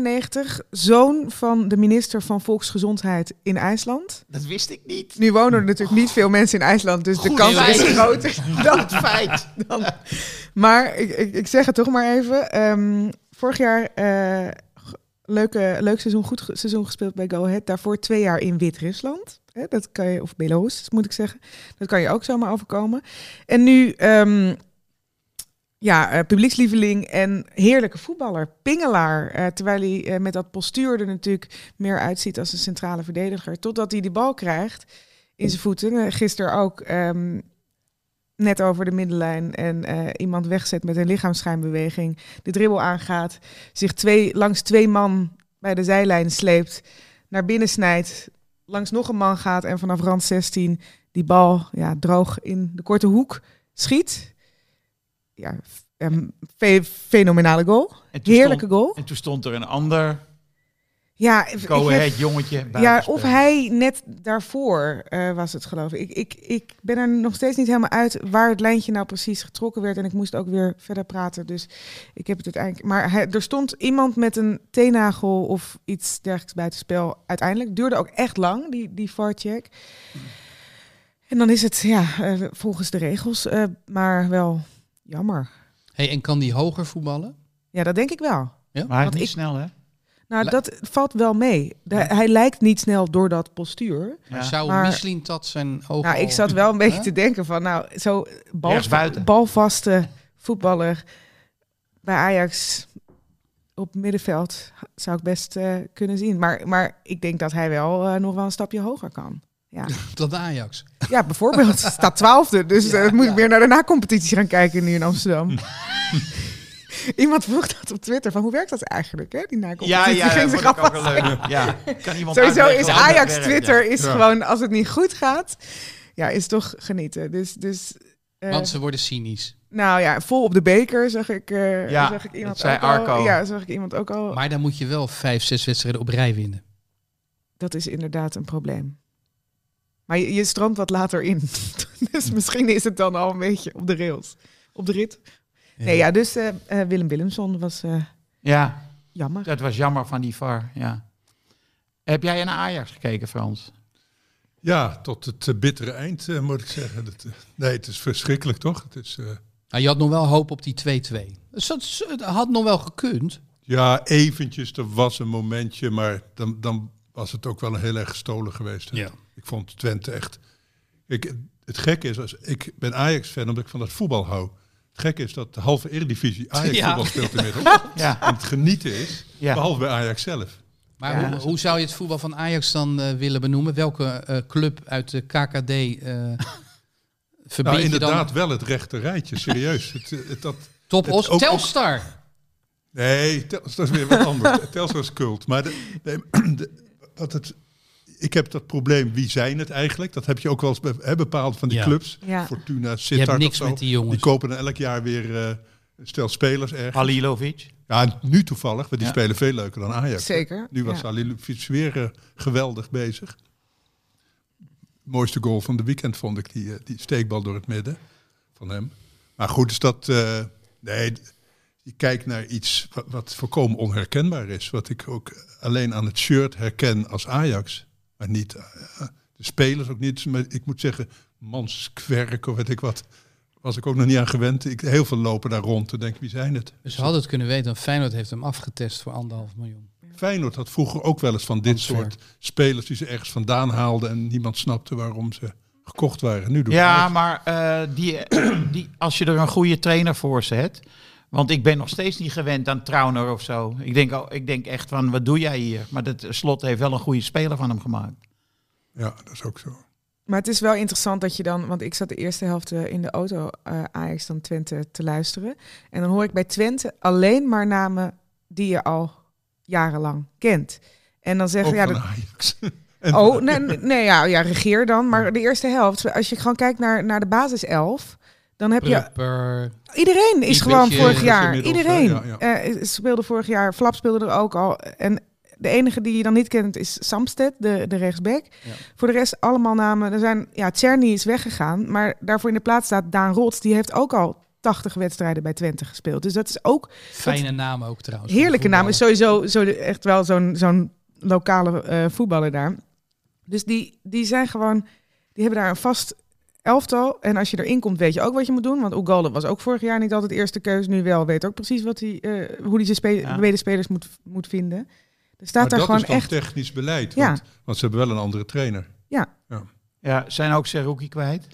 meter, zoon van de minister van Volksgezondheid in IJsland. Dat wist ik niet. Nu wonen er natuurlijk niet veel mensen in IJsland, dus de kans is groter [LAUGHS] dan Dat feit. dan. Maar ik, ik, ik zeg het toch maar even. Ehm, vorig jaar eh, leuke, leuk seizoen, goed seizoen gespeeld bij Go Ahead. Daarvoor twee jaar in Wit-Rusland. Dat kan je, of Belarus moet ik zeggen. Dat kan je ook zomaar overkomen. En nu, ehm, ja, eh, publiekslieveling en heerlijke voetballer. Pingelaar. eh, terwijl hij eh, met dat postuur er natuurlijk meer uitziet als een centrale verdediger. Totdat hij die bal krijgt in zijn voeten. Gisteren ook ehm, net over de middenlijn en iemand wegzet met een lichaamsschijnbeweging. De dribbel aangaat. Zich twee, langs twee man bij de zijlijn sleept. Naar binnen snijdt. Langs nog een man gaat en vanaf rand 16 die bal ja, droog in de korte hoek schiet. Ja, fe- fenomenale goal. Heerlijke stond- goal. En toen stond er een ander Ja, ahead jongetje ja, of hij net daarvoor eh, was het geloof ik. ik. Ik Ik ben er nog steeds niet helemaal uit waar het lijntje nou precies getrokken werd. En ik moest ook weer verder praten. Dus ik heb het uiteindelijk... Maar hij, er stond iemand met een teennagel of iets dergelijks bij het spel. Uiteindelijk duurde ook echt lang, die, die VAR-check. En dan is het ja, eh, volgens de regels, eh, maar wel jammer. Hey, en kan die hoger voetballen? Ja, dat denk ik wel. Maar hij is Want niet ik- snel, hè? Nou, dat valt wel mee. De- hij lijkt niet snel door dat postuur. Maar Ja. zou Maar- Michelin dat zijn ogen Nou, ik zat wel een beetje te denken van, nou, zo bal, balvaste voetballer bij Ajax op middenveld zou ik best eh, kunnen zien. Maar, maar ik denk dat hij wel eh, nog wel een stapje hoger kan. Ja, [LAUGHS] Dat Ajax. ja bijvoorbeeld staat twaalfde, dus eh, moet ik weer naar de na-competitie gaan kijken nu in Amsterdam. [LAUGHS] [LAUGHS] Iemand vroeg dat op Twitter, van hoe werkt dat eigenlijk, hè, die na-competitie? Ja, ja, Ging zich ook afvragen. wel leuk. Ja. Kan iemand Sowieso uitleggen is Ajax? Twitter Ja. is Ja. gewoon, als het niet goed gaat, ja, is toch genieten. Dus, dus eh, Want ze worden cynisch. nou ja, vol op de beker zag ik, eh Ja, zag ik iemand dat zei ook al. Arco. Ja, zag ik iemand ook al. Maar dan moet je wel vijf, zes wedstrijden op rij winnen. Dat is inderdaad een probleem. Maar je, je stroomt wat later in. [LAUGHS] dus misschien is het dan al een beetje op de rails. Op de rit. Nee, ja, dus eh, eh, Willem Willemson was eh, Ja, jammer. dat was jammer van die VAR. Ja. Heb jij naar Ajax gekeken, Frans? Ja, tot het bittere eind eh, moet ik zeggen. Dat, nee, het is verschrikkelijk toch? Het is, eh, Nou, je had nog wel hoop op die 2-2. Dus dat het had nog wel gekund. ja, eventjes, er was een momentje, maar dan, dan was het ook wel een heel erg gestolen geweest. Ja. Ik vond Twente echt... Ik, het gekke is, als, ik ben Ajax-fan omdat ik van het voetbal hou. Gekke is dat de halve Eredivisie [LAUGHS] Ajax-voetbal Ja. speelt inmiddels. [LAUGHS] Ja. En het genieten is, Ja. behalve bij Ajax zelf. Maar Ja. hoe, hoe zou je het voetbal van Ajax dan eh, willen benoemen? Welke eh, club uit de KKD eh [LAUGHS] verbind Nou, je inderdaad wel het rechte rijtje, serieus. het, eh, het, dat, Top het Os, ook- Telstar. Nee, Tels- dat is weer wat anders. Telstar is cult. Maar de, nee, de- [CLEARS THROAT] wat het, ik heb dat probleem, wie zijn het eigenlijk? Dat heb je ook wel eens be- bepaald van die Ja. clubs. Ja. Fortuna, Sittard of niks zo. met die jongens. Die kopen dan elk jaar weer eh, een stel spelers ergens. Halilovic. Ja, nu toevallig, want die Ja. spelen veel leuker dan Ajax. Zeker. Nu was ja. Halilovic weer eh, geweldig bezig. Mooiste goal van de weekend vond ik, die, eh, die steekbal door het midden van hem. Maar goed, is dat... eh, nee, je kijkt naar iets wat, wat volkomen onherkenbaar is. Wat ik ook alleen aan het shirt herken als Ajax. Maar niet eh, de spelers ook niet. Maar ik moet zeggen, manskwerk of weet ik wat. Was ik ook nog niet aan gewend. Ik, heel veel lopen daar rond te denken, wie zijn het? Dus ze hadden het kunnen weten, want Feyenoord heeft hem afgetest voor anderhalf miljoen. Feyenoord had vroeger ook wel eens van dit soort spelers die ze ergens vandaan haalden en niemand snapte waarom ze gekocht waren. Nu doet Ja, maar eh, die, die, als je er een goede trainer voor zet. Want ik ben nog steeds niet gewend aan Trauner of zo. Ik denk, al, ik denk echt van, wat doe jij hier? Maar dat slot heeft wel een goede speler van hem gemaakt. Ja, dat is ook zo. Maar het is wel interessant dat je dan, want ik zat de eerste helft eh, in de auto eh, Ajax dan Twente te luisteren. En dan hoor ik bij Twente alleen maar namen die je al jarenlang kent. En dan zeggen ja, dat, Ajax. [LAUGHS] Oh, nee, nee, nee, ja, ja, regeer dan. Maar de eerste helft, als je gewoon kijkt naar, naar de basiself, dan heb je... Iedereen is gewoon vorig jaar. Iedereen? Ja, eh, speelde vorig jaar. Flap speelde er ook al. En de enige die je dan niet kent is Samsted, de, de rechtsback. Ja. Voor de rest allemaal namen. Er zijn, ja, Czerny is weggegaan. Maar daarvoor in de plaats staat Daan Rots. Die heeft ook al 80 wedstrijden bij Twente gespeeld. Dus dat is ook Fijne naam ook trouwens. Heerlijke naam. Is sowieso zo echt wel zo'n zo'n lokale eh, voetballer daar. Dus die, die zijn gewoon... Die hebben daar een vast elftal. En als je erin komt, weet je ook wat je moet doen. Want Ugalde was ook vorig jaar niet altijd eerste keus. Nu wel. Weet ook precies wat hij, eh, hoe hij zijn spe Ja. medespelers moet, moet vinden. Er staat maar daar dat gewoon is dan echt... technisch beleid. Ja. Want, want ze hebben wel een andere trainer. Ja, zijn ook Seruki kwijt.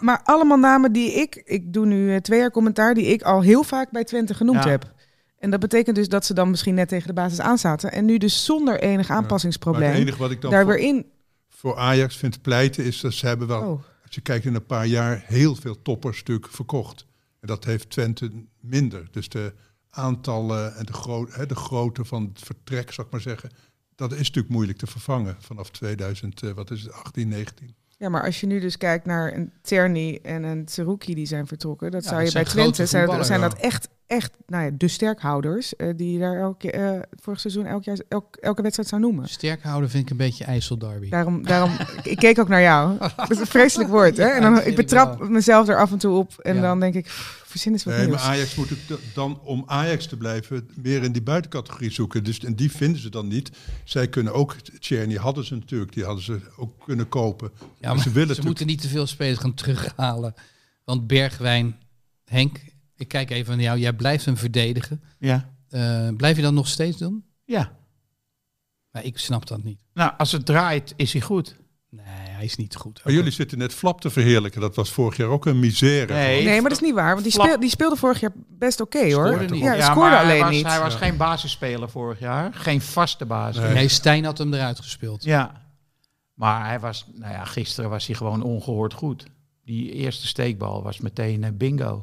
Maar allemaal namen die ik... Ik doe nu eh, twee jaar commentaar... die ik al heel vaak bij Twente genoemd Ja. heb. En dat betekent dus dat ze dan misschien net tegen de basis aanzaten. En nu dus zonder enig Maar aanpassingsprobleem... het enige wat ik dan daar voor, weer in... voor Ajax vind pleiten is dat ze hebben wel, Oh. Als je kijkt in een paar jaar, heel veel topperstuk verkocht. En dat heeft Twente minder. Dus de aantallen en de, gro hè, de grootte van het vertrek, zou ik maar zeggen, dat is natuurlijk moeilijk te vervangen vanaf 2000, eh, wat is het, 18, 19. Ja, maar als je nu dus kijkt naar een Terni en een Tseruki die zijn vertrokken, dat Ja, zou dat je bij Twente zijn, zijn dat echt, echt, nou ja, de sterkhouders eh, die je daar elke, eh, vorig seizoen elk jaar, elk, elke wedstrijd zou noemen. Sterk houden vind ik een beetje IJsselderby. Daarom, daarom ik, keek ook naar jou. [LAUGHS] Dat is een vreselijk woord, hè? En dan ik betrap wel. mezelf er af en toe op en Ja. dan denk ik, pff, verzin eens wat Nee, maar nieuws. Ajax moet dan, om Ajax te blijven, meer in die buitencategorie zoeken. Dus, en die vinden ze dan niet. Zij kunnen ook, Tjerni hadden ze natuurlijk, die hadden ze ook kunnen kopen. Ja, Maar maar ze willen ze moeten niet te veel spelers gaan terughalen. Want Bergwijn, Henk Ik kijk even naar jou. Jij blijft hem verdedigen. Ja. Eh, blijf je dat nog steeds doen? Ja. Nou, ik snap dat niet. Nou, als het draait, is hij goed. Nee, hij is niet goed. Maar jullie zitten net Flap te verheerlijken. Dat was vorig jaar ook een misère. Nee. Nee, maar dat is niet waar. Want die, Flap- speel, die speelde vorig jaar best oké hoor. Niet. Ja, Ja, scoorde maar alleen hij was, niet. Hij was geen basisspeler vorig jaar. Geen vaste basis. Nee. Nee, Stijn had hem eruit gespeeld. Ja. Maar hij was, nou ja, gisteren was hij gewoon ongehoord goed. Die eerste steekbal was meteen eh, bingo.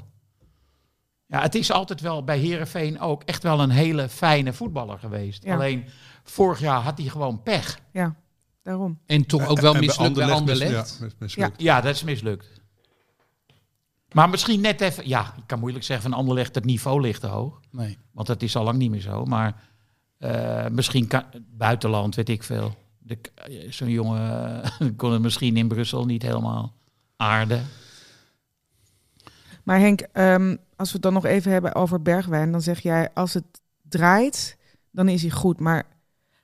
Ja, het is altijd wel bij Herenveen ook echt wel een hele fijne voetballer geweest. Ja. Alleen vorig jaar had hij gewoon pech. Ja, daarom. En toch ook wel En mislukt bij Anderlecht. Ja, mis- mislukt. Ja, dat is mislukt. Maar misschien net even, ja, ik kan moeilijk zeggen van Anderlecht, het niveau ligt te hoog. Nee. Want dat is al lang niet meer zo. Maar eh, misschien kan buitenland, weet ik veel. De- Zo'n jongen eh, [LAUGHS] kon het misschien in Brussel niet helemaal aarden. Maar Henk, ehm, als we het dan nog even hebben over Bergwijn, dan zeg jij als het draait, dan is hij goed. Maar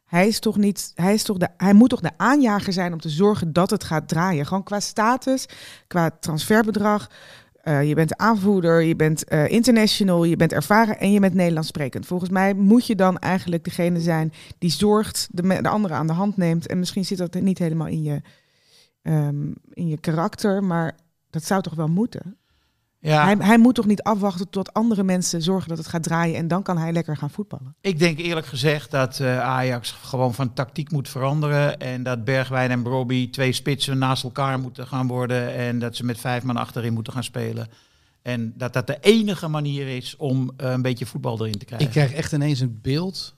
hij is toch niet, hij is toch de, hij moet toch de aanjager zijn om te zorgen dat het gaat draaien. Gewoon qua status, qua transferbedrag. Eh, je bent aanvoerder, je bent eh, international, je bent ervaren en je bent Nederlands sprekend. Volgens mij moet je dan eigenlijk degene zijn die zorgt, de, de anderen aan de hand neemt. En misschien zit dat niet helemaal in je, ehm, in je karakter, maar dat zou toch wel moeten? Ja, Hij, hij moet toch niet afwachten tot andere mensen zorgen dat het gaat draaien en dan kan hij lekker gaan voetballen. ik denk eerlijk gezegd dat eh, Ajax gewoon van tactiek moet veranderen. En dat Bergwijn en Brobby twee spitsen naast elkaar moeten gaan worden. En dat ze met vijf man achterin moeten gaan spelen. En dat dat de enige manier is om eh, een beetje voetbal erin te krijgen. Ik krijg echt ineens een beeld.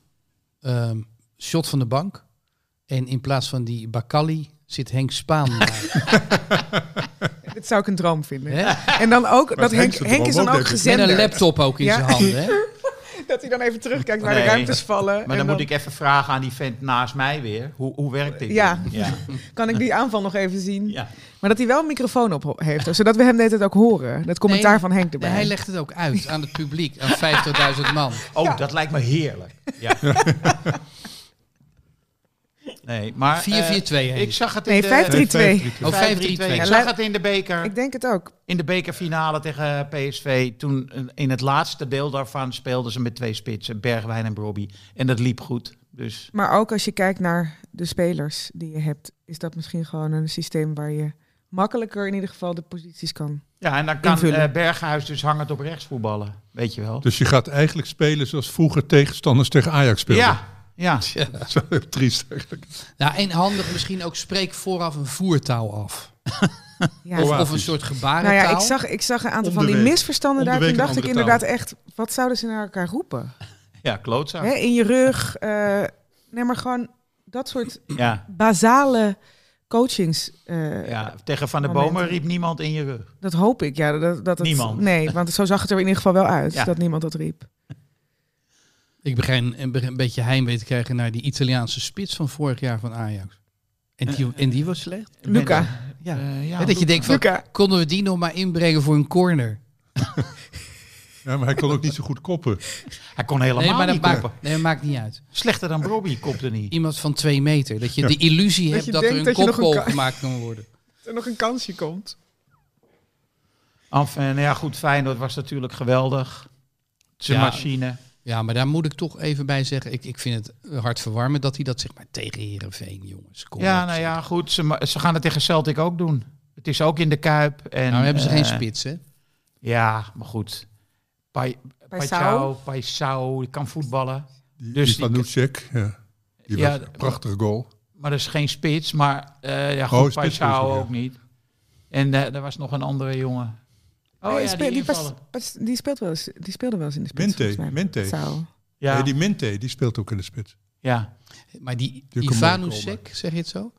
ehm, shot van de bank. En in plaats van die Bakali zit Henk Spaan daar. [LAUGHS] Dit zou ik een droom vinden. En dan ook, dat Henk Henk, is dan ook, ik. Met een laptop ook in Ja. zijn handen. Hè? [LAUGHS] Dat hij dan even terugkijkt waar de ruimtes vallen. Maar en dan, moet ik even vragen aan die vent naast mij weer. Hoe, hoe werkt dit? Ja. ja. [LAUGHS] kan ik die aanval nog even zien. ja. Maar dat hij wel een microfoon op heeft, zodat we hem net het ook horen. Dat commentaar Nee, van Henk Nee, erbij. hij legt het ook uit aan het publiek, aan [LAUGHS] 50.000 man. Oh, dat lijkt me heerlijk. Ja. Nee, maar... 4-4-2 eh, ik zag het in Nee, de... 5-3-2. Oh, 5-3-2. Ik zag het in de beker. Ik denk het ook. In de bekerfinale tegen PSV. Toen eh, in het laatste deel daarvan speelden ze met twee spitsen. Bergwijn en Brobby. En dat liep goed. Dus Maar ook als je kijkt naar de spelers die je hebt, is dat misschien gewoon een systeem waar je makkelijker in ieder geval de posities kan. ja, en dan kan eh, Berghuis dus hangend op rechts voetballen. Weet je wel. Dus je gaat eigenlijk spelen zoals vroeger tegenstanders tegen Ajax speelden. Ja, [LAUGHS] ja. Dat is wel heel triest eigenlijk. Nou, en handig misschien ook spreek vooraf een voertaal af. [LAUGHS] Ja. Of, een soort Nou gebarentaal. ja, ik zag, ik zag een aantal van die misverstanden daar. Toen dacht ik inderdaad echt, wat zouden ze naar elkaar roepen? Ja, klootzak. Hè, in je rug. eh, nee, maar gewoon dat soort Ja, basale coachings. eh, ja, tegen Van der. Bomen riep niemand in je rug. Dat hoop ik, ja. Dat, dat het, Niemand. Nee, want zo zag het er in ieder geval wel uit, Ja. dat niemand dat riep. Ik begin een, begin een beetje heimwee te krijgen naar die Italiaanse spits van vorig jaar van Ajax. En die, en die was slecht. Luca. Ja. Eh, ja, Hè, dat je denkt van, Luca. konden we die nog maar inbrengen voor een corner? [LAUGHS] Ja, maar hij kon ook niet zo goed koppen. Hij kon helemaal Nee, maar dat niet maakt, koppen. nee, dat maakt niet uit. Slechter dan Brobby kopte niet. Iemand van twee meter. Dat je de illusie Dat hebt dat er een dat ka- gemaakt kan worden. [LAUGHS] Er nog een kansje komt. Enfin, nou ja, goed, Feyenoord was natuurlijk geweldig. Zijn Ja. machine. Ja, maar daar moet ik toch even bij zeggen. Ik, ik vind het hartverwarmend dat hij dat zeg maar tegen Herenveen, jongens. Kom Ja, op, nou ja, goed. Ze, ze gaan het tegen Celtic ook doen. Het is ook in de Kuip. En, Nou hebben ze geen eh, spits, hè? Ja, maar goed. Pai- Paisao, Paisao, die kan voetballen. Die, Dus die van die- ja. Die Ja, was een prachtige goal. Maar dat is geen spits. Maar eh ja, Oh, goed, Paisao je. ook niet. En eh, er was nog een andere jongen. Oh Nee, ja, speel- die die, pas- invallen. pas- die, speelt wel eens, die speelde wel eens in de spits. Mente. Zou. Ja, Nee, die Minte, die speelt ook in de spits. ja. Maar die Die Ivanusek, zeg je het zo?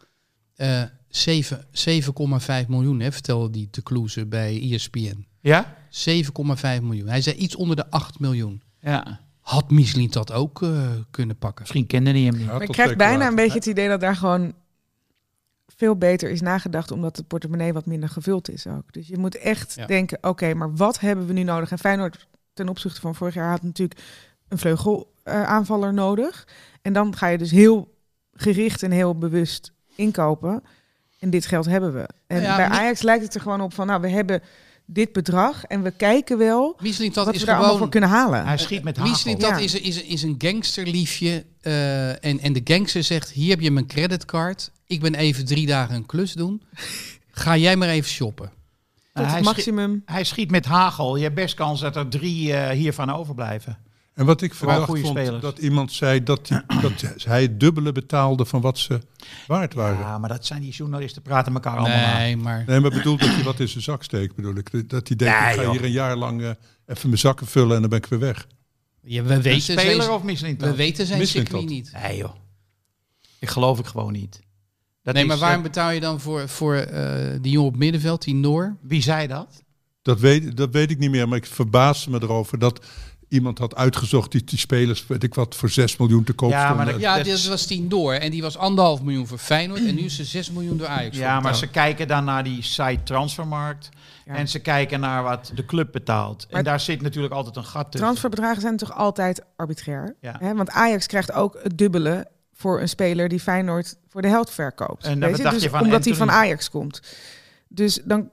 Eh, zeven- 7,5 miljoen, hè, vertelde die te Kloeze bij ESPN. ja? 7,5 miljoen. Hij zei iets onder de 8 miljoen. Ja. Had Michelin dat ook eh, kunnen pakken? Misschien kende hij hem niet. Ja, Maar ik krijg bijna een beetje het idee dat daar gewoon veel beter is nagedacht, omdat de portemonnee wat minder gevuld is ook. Dus je moet echt Ja. denken, oké, maar wat hebben we nu nodig? En Feyenoord ten opzichte van vorig jaar had natuurlijk een vleugelaanvaller nodig. En dan ga je dus heel gericht en heel bewust inkopen. En dit geld hebben we. En Ja, bij Ajax lijkt het er gewoon op van, nou, we hebben dit bedrag en we kijken wel dat wat is we daar allemaal voor gewoon... kunnen halen. Hij schiet met hagel. Dat Ja. is, is, is een gangsterliefje. eh, en, en de gangster zegt, hier heb je mijn creditcard. Ik ben even drie dagen een klus doen. Ga jij maar even shoppen. Tot hij, het schiet, maximum. hij schiet met hagel. Je hebt best kans dat er drie eh, hiervan overblijven. En wat ik verdacht goede vond, spelers. dat iemand zei dat, hij- [CLEARS THROAT] dat hij het dubbele betaalde van wat ze waard waren. Ja, maar dat zijn die journalisten praten elkaar allemaal na. Nee, maar... Nee, maar bedoel dat hij wat in zijn zak steekt, bedoel ik. Dat hij denkt, Nee, ik ga joh. hier een jaar lang eh, even mijn zakken vullen en dan ben ik weer weg. Ja, we Een weten speler zijn, of misschien we weten zijn circuit niet. Nee joh. Ik geloof ik gewoon niet. Dat nee, is, maar waarom eh, betaal je dan voor, voor eh, die jongen op middenveld, die Noor? wie zei dat? Dat weet, dat weet ik niet meer, maar ik verbaasde me erover dat iemand had uitgezocht die, die spelers, weet ik wat, voor 6 miljoen te koop Ja, maar dat- Ja, dit was die Noor. En die was anderhalf miljoen voor Feyenoord. En nu is ze 6 miljoen door Ajax. Ja, maar ze kijken dan naar die site transfermarkt. Ja. En ze kijken naar wat de club betaalt. Maar- en daar zit natuurlijk altijd een gat tussen. Transferbedragen zijn toch altijd arbitrair? Ja. Hè? Want Ajax krijgt ook het dubbele voor een speler die Feyenoord voor de helft verkoopt. En dan dacht Dus je van omdat hij van. Ajax komt. Dus dan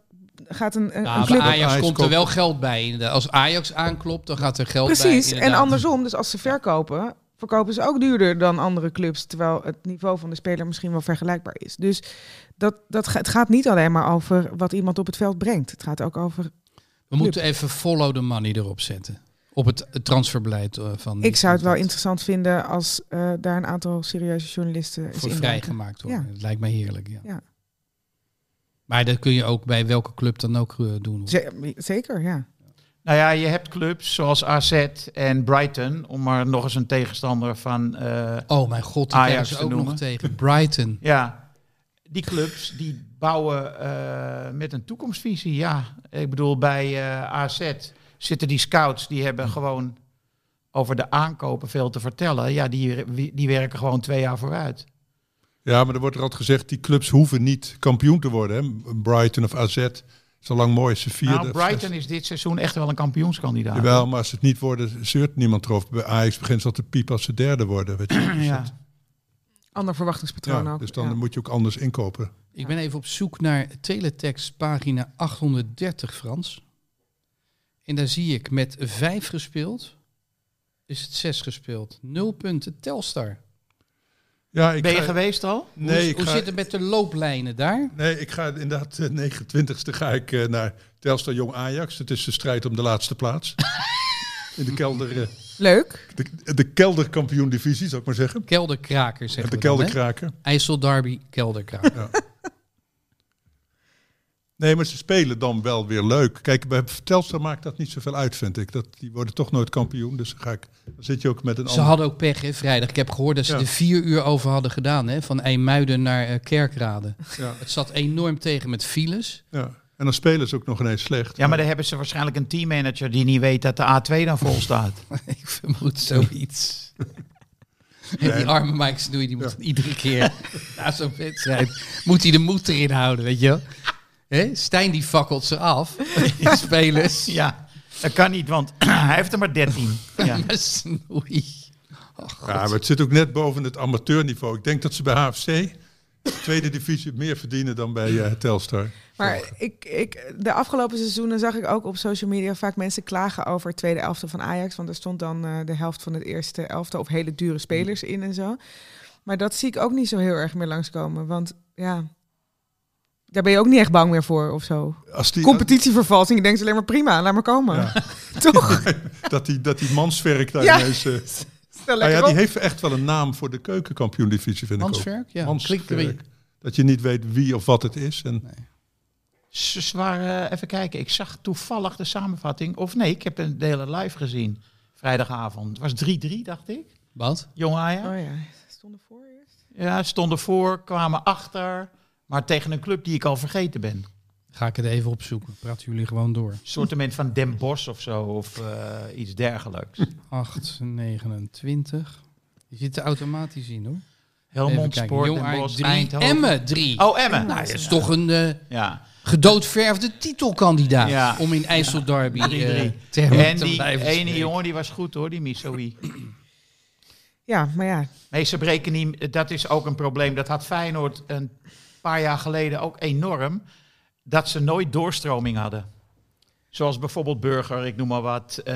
gaat een, een, Nou, club... Ajax Ajax komt er wel geld bij. inderdaad. Als Ajax aanklopt, dan gaat er geld bij. Precies, en andersom. Dus als ze verkopen, verkopen ze ook duurder dan andere clubs. Terwijl het niveau van de speler misschien wel vergelijkbaar is. Dus dat, dat, het gaat niet alleen maar over wat iemand op het veld brengt. Het gaat ook over... We moeten even follow the money erop zetten. Op het, transferbeleid eh, van... Ik zou het wel interessant vinden als eh, daar een aantal serieuze journalisten Voor vrijgemaakt worden. Ja. Het lijkt mij heerlijk, ja. Ja. Maar dat kun je ook bij welke club dan ook eh, doen. zeker, ja. Nou ja, je hebt clubs zoals AZ en Brighton. Om maar nog eens een tegenstander van... eh, Oh mijn god, die Ajax ze ook noemen. nog tegen. Brighton. [LAUGHS] Ja, die clubs die bouwen eh, met een toekomstvisie. Ja, ik bedoel, bij eh, AZ zitten die scouts die hebben gewoon over de aankopen veel te vertellen. Ja, die, die werken gewoon twee jaar vooruit. Ja, maar er wordt er altijd gezegd, die clubs hoeven niet kampioen te worden. Hè? Brighton of AZ, zolang mooi ze vierde. Nou, Brighton is dit seizoen echt wel een kampioenskandidaat. Jawel, maar als ze het niet worden, zeurt niemand erover. Bij Ajax begint ze al te piepen als ze derde worden. Weet je. [CLEARS THROAT] Dus Ja. dat- Ander verwachtingspatroon ja, ook. dus dan ja. moet je ook anders inkopen. Ik ben even op zoek naar teletext pagina 830 Frans. En daar zie ik met vijf gespeeld. Is het zes gespeeld. Nul punten. Telstar. Ja, ik Ben je ga- geweest al? Nee, hoe ik hoe ga, zit het met de looplijnen daar? nee, ik ga inderdaad, eh, 29e ga ik eh, naar Telstar Jong Ajax. Het is de strijd om de laatste plaats. [LAUGHS] In de kelder, eh, Leuk. de, de kelderkampioen divisie, zou ik maar zeggen. Kelderkraker zeggen de kelderkraker. IJssel Derby, Kelderkraker. [LAUGHS] Nee, maar ze spelen dan wel weer leuk. Kijk, bij Telstar maakt dat niet zoveel uit, vind ik. Dat, die worden toch nooit kampioen, dus dan, ga ik, dan zit je ook met een Ze ander... hadden ook pech, hè, vrijdag. Ik heb gehoord dat ze Ja. er vier uur over hadden gedaan, hè, van IJmuiden naar eh, Kerkrade. Ja, Het zat enorm tegen met files. ja. En dan spelen ze ook nog ineens slecht. Ja, maar dan hebben ze waarschijnlijk een teammanager die niet weet dat de A2 dan vol staat. [LAUGHS] Ik vermoed zoiets. [LAUGHS] En die arme Mike Snoei, die moet iedere keer [LAUGHS] na zo'n wedstrijd, moet hij de moed erin houden, weet je wel. Hè? Stijn die fakkelt ze af, [LAUGHS] die spelers. Ja, dat kan niet, want [CLEARS THROAT] hij heeft er maar 13. [LAUGHS] Ja. Maar Snoei. Oh. Ja, maar het zit ook net boven het amateurniveau. Ik denk dat ze bij HFC, tweede divisie, meer verdienen dan bij eh, Telstar. Maar ik, ik, de afgelopen seizoenen zag ik ook op social media vaak mensen klagen over het tweede elftal van Ajax. Want er stond dan eh, de helft van het eerste elftal of hele dure spelers in en zo. Maar dat zie ik ook niet zo heel erg meer langskomen. Want ja, daar ben je ook niet echt bang meer voor of zo. Als die, Competitievervalsing, je denkt alleen maar prima, laat maar komen. Ja. [LAUGHS] Toch? [LAUGHS] dat, die, dat die manswerk daar Ja. ineens... eh, [LAUGHS] Stel lekker ja, die op. heeft echt wel een naam voor de keukenkampioen-divisie, vind ik ook. Ja, weer. Dat je niet weet wie of wat het is. En, Ze ze waren, even kijken, ik zag toevallig de samenvatting. Of nee, ik heb een de hele live gezien. Vrijdagavond. Het was 3-3, dacht ik. Wat? Jong Ajax. Oh ja, stonden voor eerst. Ja, stonden voor, kwamen achter. Maar tegen een club die ik al vergeten ben. Ga ik het even opzoeken. Praten jullie gewoon door. Een soortement van Den Bosch of zo. Of eh, iets dergelijks. 8, 29. Je zit er automatisch in hoor. Helmond. Sport, Den Bosch, 3, Eindhoven. Emmen 3. Oh, Emmen. Nou, dat is toch een eh, Ja. gedoodverfde titelkandidaat Ja. om in IJssel Derby eh, 3-3. te, En te die ene spreken. jongen die was goed hoor, die Missoui. Ja, maar ja, Nee, ze breken niet. Dat is ook een probleem. Dat had Feyenoord een paar jaar geleden ook enorm. Dat ze nooit doorstroming hadden. Zoals bijvoorbeeld Burger, ik noem maar wat. Eh,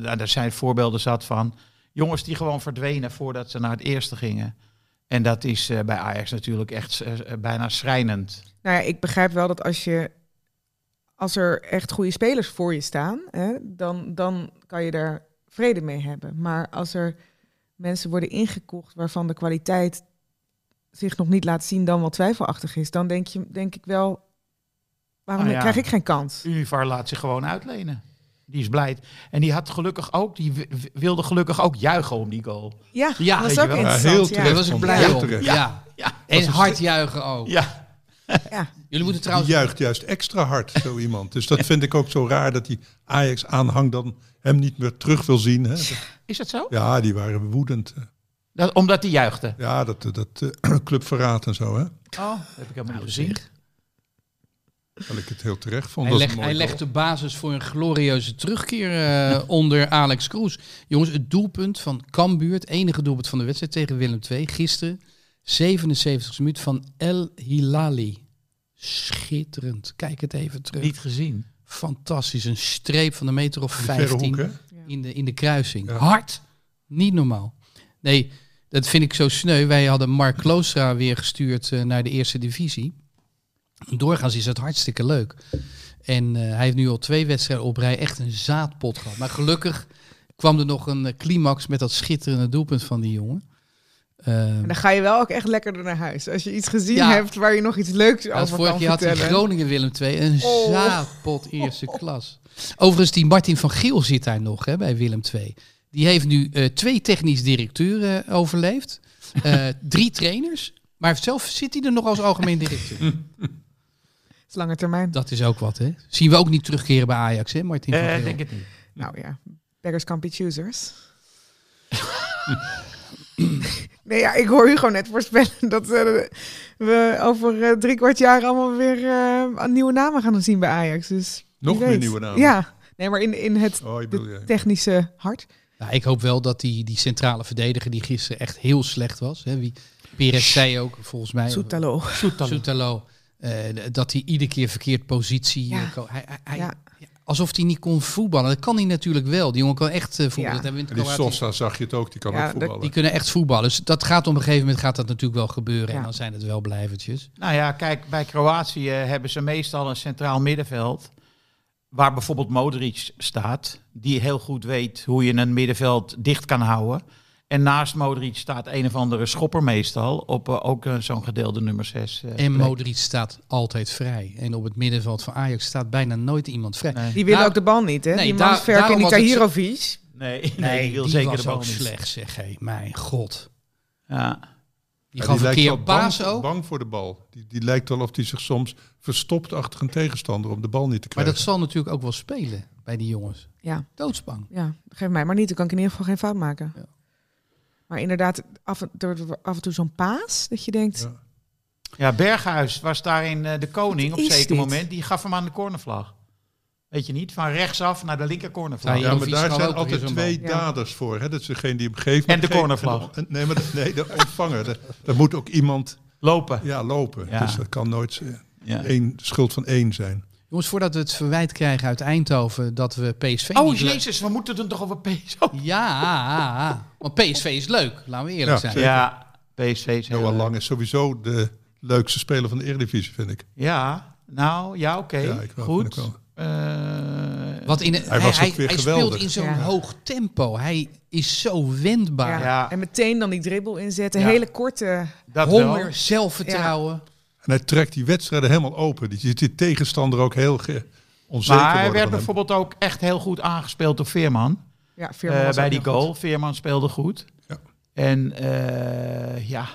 nou, daar zijn voorbeelden zat van. Jongens die gewoon verdwenen voordat ze naar het eerste gingen. En dat is eh, bij Ajax natuurlijk echt eh, bijna schrijnend. Nou ja, ik begrijp wel dat als je als er echt goede spelers voor je staan, hè, dan, dan kan je daar vrede mee hebben. Maar als er mensen worden ingekocht waarvan de kwaliteit zich nog niet laat zien, dan wel twijfelachtig is, dan denk, je, denk ik wel, waarom Nou ja. krijg ik geen kans? Univar laat zich gewoon uitlenen. Die is blij. En die had gelukkig ook, die wi- wilde gelukkig ook juichen om die goal. Ja, Ja, dat is weet ook interessant. heel ja. terecht. Daar was ik blij om. Ja. Ja. En hard juichen ook. Ja. [LAUGHS] Ja. Jullie moeten Die trouwens... juicht juist extra hard, zo [LAUGHS] iemand. Dus dat vind ik ook zo raar dat die Ajax-aanhang dan hem niet meer terug wil zien. Hè. Is dat zo? Ja, die waren woedend. Dat, omdat die juichte. Ja, dat, dat eh, [CLEARS THROAT] clubverraad en zo. Hè. Oh, dat heb ik helemaal niet gezien. Dat ik het heel terecht vond. Hij, een hij legt de basis voor een glorieuze terugkeer eh, onder Alex Kroes. Jongens, het doelpunt van Cambuur, het enige doelpunt van de wedstrijd tegen Willem II, gisteren, 77 minuut van El Hilali. Schitterend. Kijk het even terug. Niet gezien. Fantastisch. Een streep van een meter of goal. Die verre 15 hoek, hè? in, de, in de kruising. Ja. Hard. Niet normaal. Nee, dat vind ik zo sneu. Wij hadden Mark Kloostra weer gestuurd eh, naar de eerste divisie. Doorgaans is het hartstikke leuk. En eh, hij heeft nu al twee wedstrijden op rij echt een zaadpot gehad. Maar gelukkig kwam er nog een eh, climax met dat schitterende doelpunt van die jongen. En dan ga je wel ook echt lekkerder naar huis. Als je iets gezien Ja. hebt waar je nog iets leuks Ja, over vorig kan jaar had hij vertellen. Groningen Willem II. Een Oh. zaadpot eerste klas. Overigens, die Martin van Giel zit daar nog hè, bij Willem II. Die heeft nu eh, twee technisch directeuren eh, overleefd. Eh, [LAUGHS] drie trainers. Maar zelf zit hij er nog als algemeen directeur. Dat [LAUGHS] is lange termijn. Dat is ook wat, hè? Zien we ook niet terugkeren bij Ajax, hè, Martin Eh, denk het niet. Nou ja, beggars can't be choosers. [LAUGHS] nee, ja, ik hoor u gewoon net voorspellen dat eh, we over drie kwart jaar allemaal weer eh, nieuwe namen gaan zien bij Ajax. Dus Nog meer nieuwe namen? Ja, nee, maar in, in het Oh, bedoel, ja. technische hart. Nou, ik hoop wel dat die, die centrale verdediger die gisteren echt heel slecht was. Hè, wie, Perez zei ook, volgens mij. Soetalo. Soetalo. eh, dat hij iedere keer verkeerd positie... Ja. eh, hij, hij, hij- Ja. Alsof hij niet kon voetballen. Dat kan hij natuurlijk wel. Die jongen kan echt eh, voetballen. Ja. Dat hebben we in die Sosa zag je het ook, die kan Ja, ook dat- voetballen. Die kunnen echt voetballen. Dus dat gaat op een gegeven moment gaat dat natuurlijk wel gebeuren. Ja. En dan zijn het wel blijvertjes. Nou ja, kijk, bij Kroatië hebben ze meestal een centraal middenveld. Waar bijvoorbeeld Modric staat. Die heel goed weet hoe je een middenveld dicht kan houden. En naast Modric staat een of andere schopper meestal. Op eh, ook eh, zo'n gedeelde nummer 6. En Modric staat altijd vrij. En op het middenveld van Ajax staat bijna nooit iemand vrij. Nee, Die willen Nou, ook de bal niet, hè? nee, die Mansverk en daarom die Tahirovic. [LAUGHS] nee, nee, die wil die zeker was de bal ook niet. slecht, zeg hé. Mijn god. Ja. Die gaf een keer op baas ook. bang voor de bal. Die, die lijkt wel of hij zich soms verstopt achter een tegenstander om de bal niet te Maar krijgen. dat zal natuurlijk ook wel spelen bij die jongens. Ja, Doodsbang. ja, geef mij maar niet. Dan kan ik in ieder geval geen fout maken. Ja. Maar inderdaad, af en, er wordt af en toe zo'n paas dat je denkt... Ja. ja, Berghuis was daarin eh, de koning op zeker dit? moment. Die gaf hem aan de cornervlag. Weet je niet? Van rechtsaf naar de linker cornervlag. Ja, Ja, maar daar zijn altijd twee bal. Ja. daders voor. Hè? Dat is degene die hem geeft. En de cornervlag. Nee, maar de, nee, de ontvanger. Daar moet ook iemand Lopen. ja, lopen. Ja. Dus dat kan nooit eh, Ja. één, de schuld van één zijn. Jongens, voordat we het verwijt krijgen uit Eindhoven dat we PSV Oh jezus, we moeten het toch over PSV. [LAUGHS] Ja, want PSV is leuk. Laten we eerlijk Ja, zijn. zeker. Ja, PSV is leuk. Lang is sowieso de leukste speler van de Eredivisie, vind ik. Ja, nou, ja, oké. Ja, ik wel, Goed. Eh, Wat in, hij, Hij was hij, ook weer hij geweldig. speelt in zo'n Ja. hoog tempo. Hij is zo wendbaar. Ja. Ja. En meteen dan die dribbel inzetten. Ja. Hele korte... dat Honger, wel. zelfvertrouwen. En hij trekt die wedstrijden helemaal open. Die die tegenstander ook heel ge- onzeker Maar hij werd hem. bijvoorbeeld ook echt heel goed aangespeeld door Veerman. Ja, eh, Veerman bij die goal. goed. Veerman speelde goed. Ja. En eh, ja,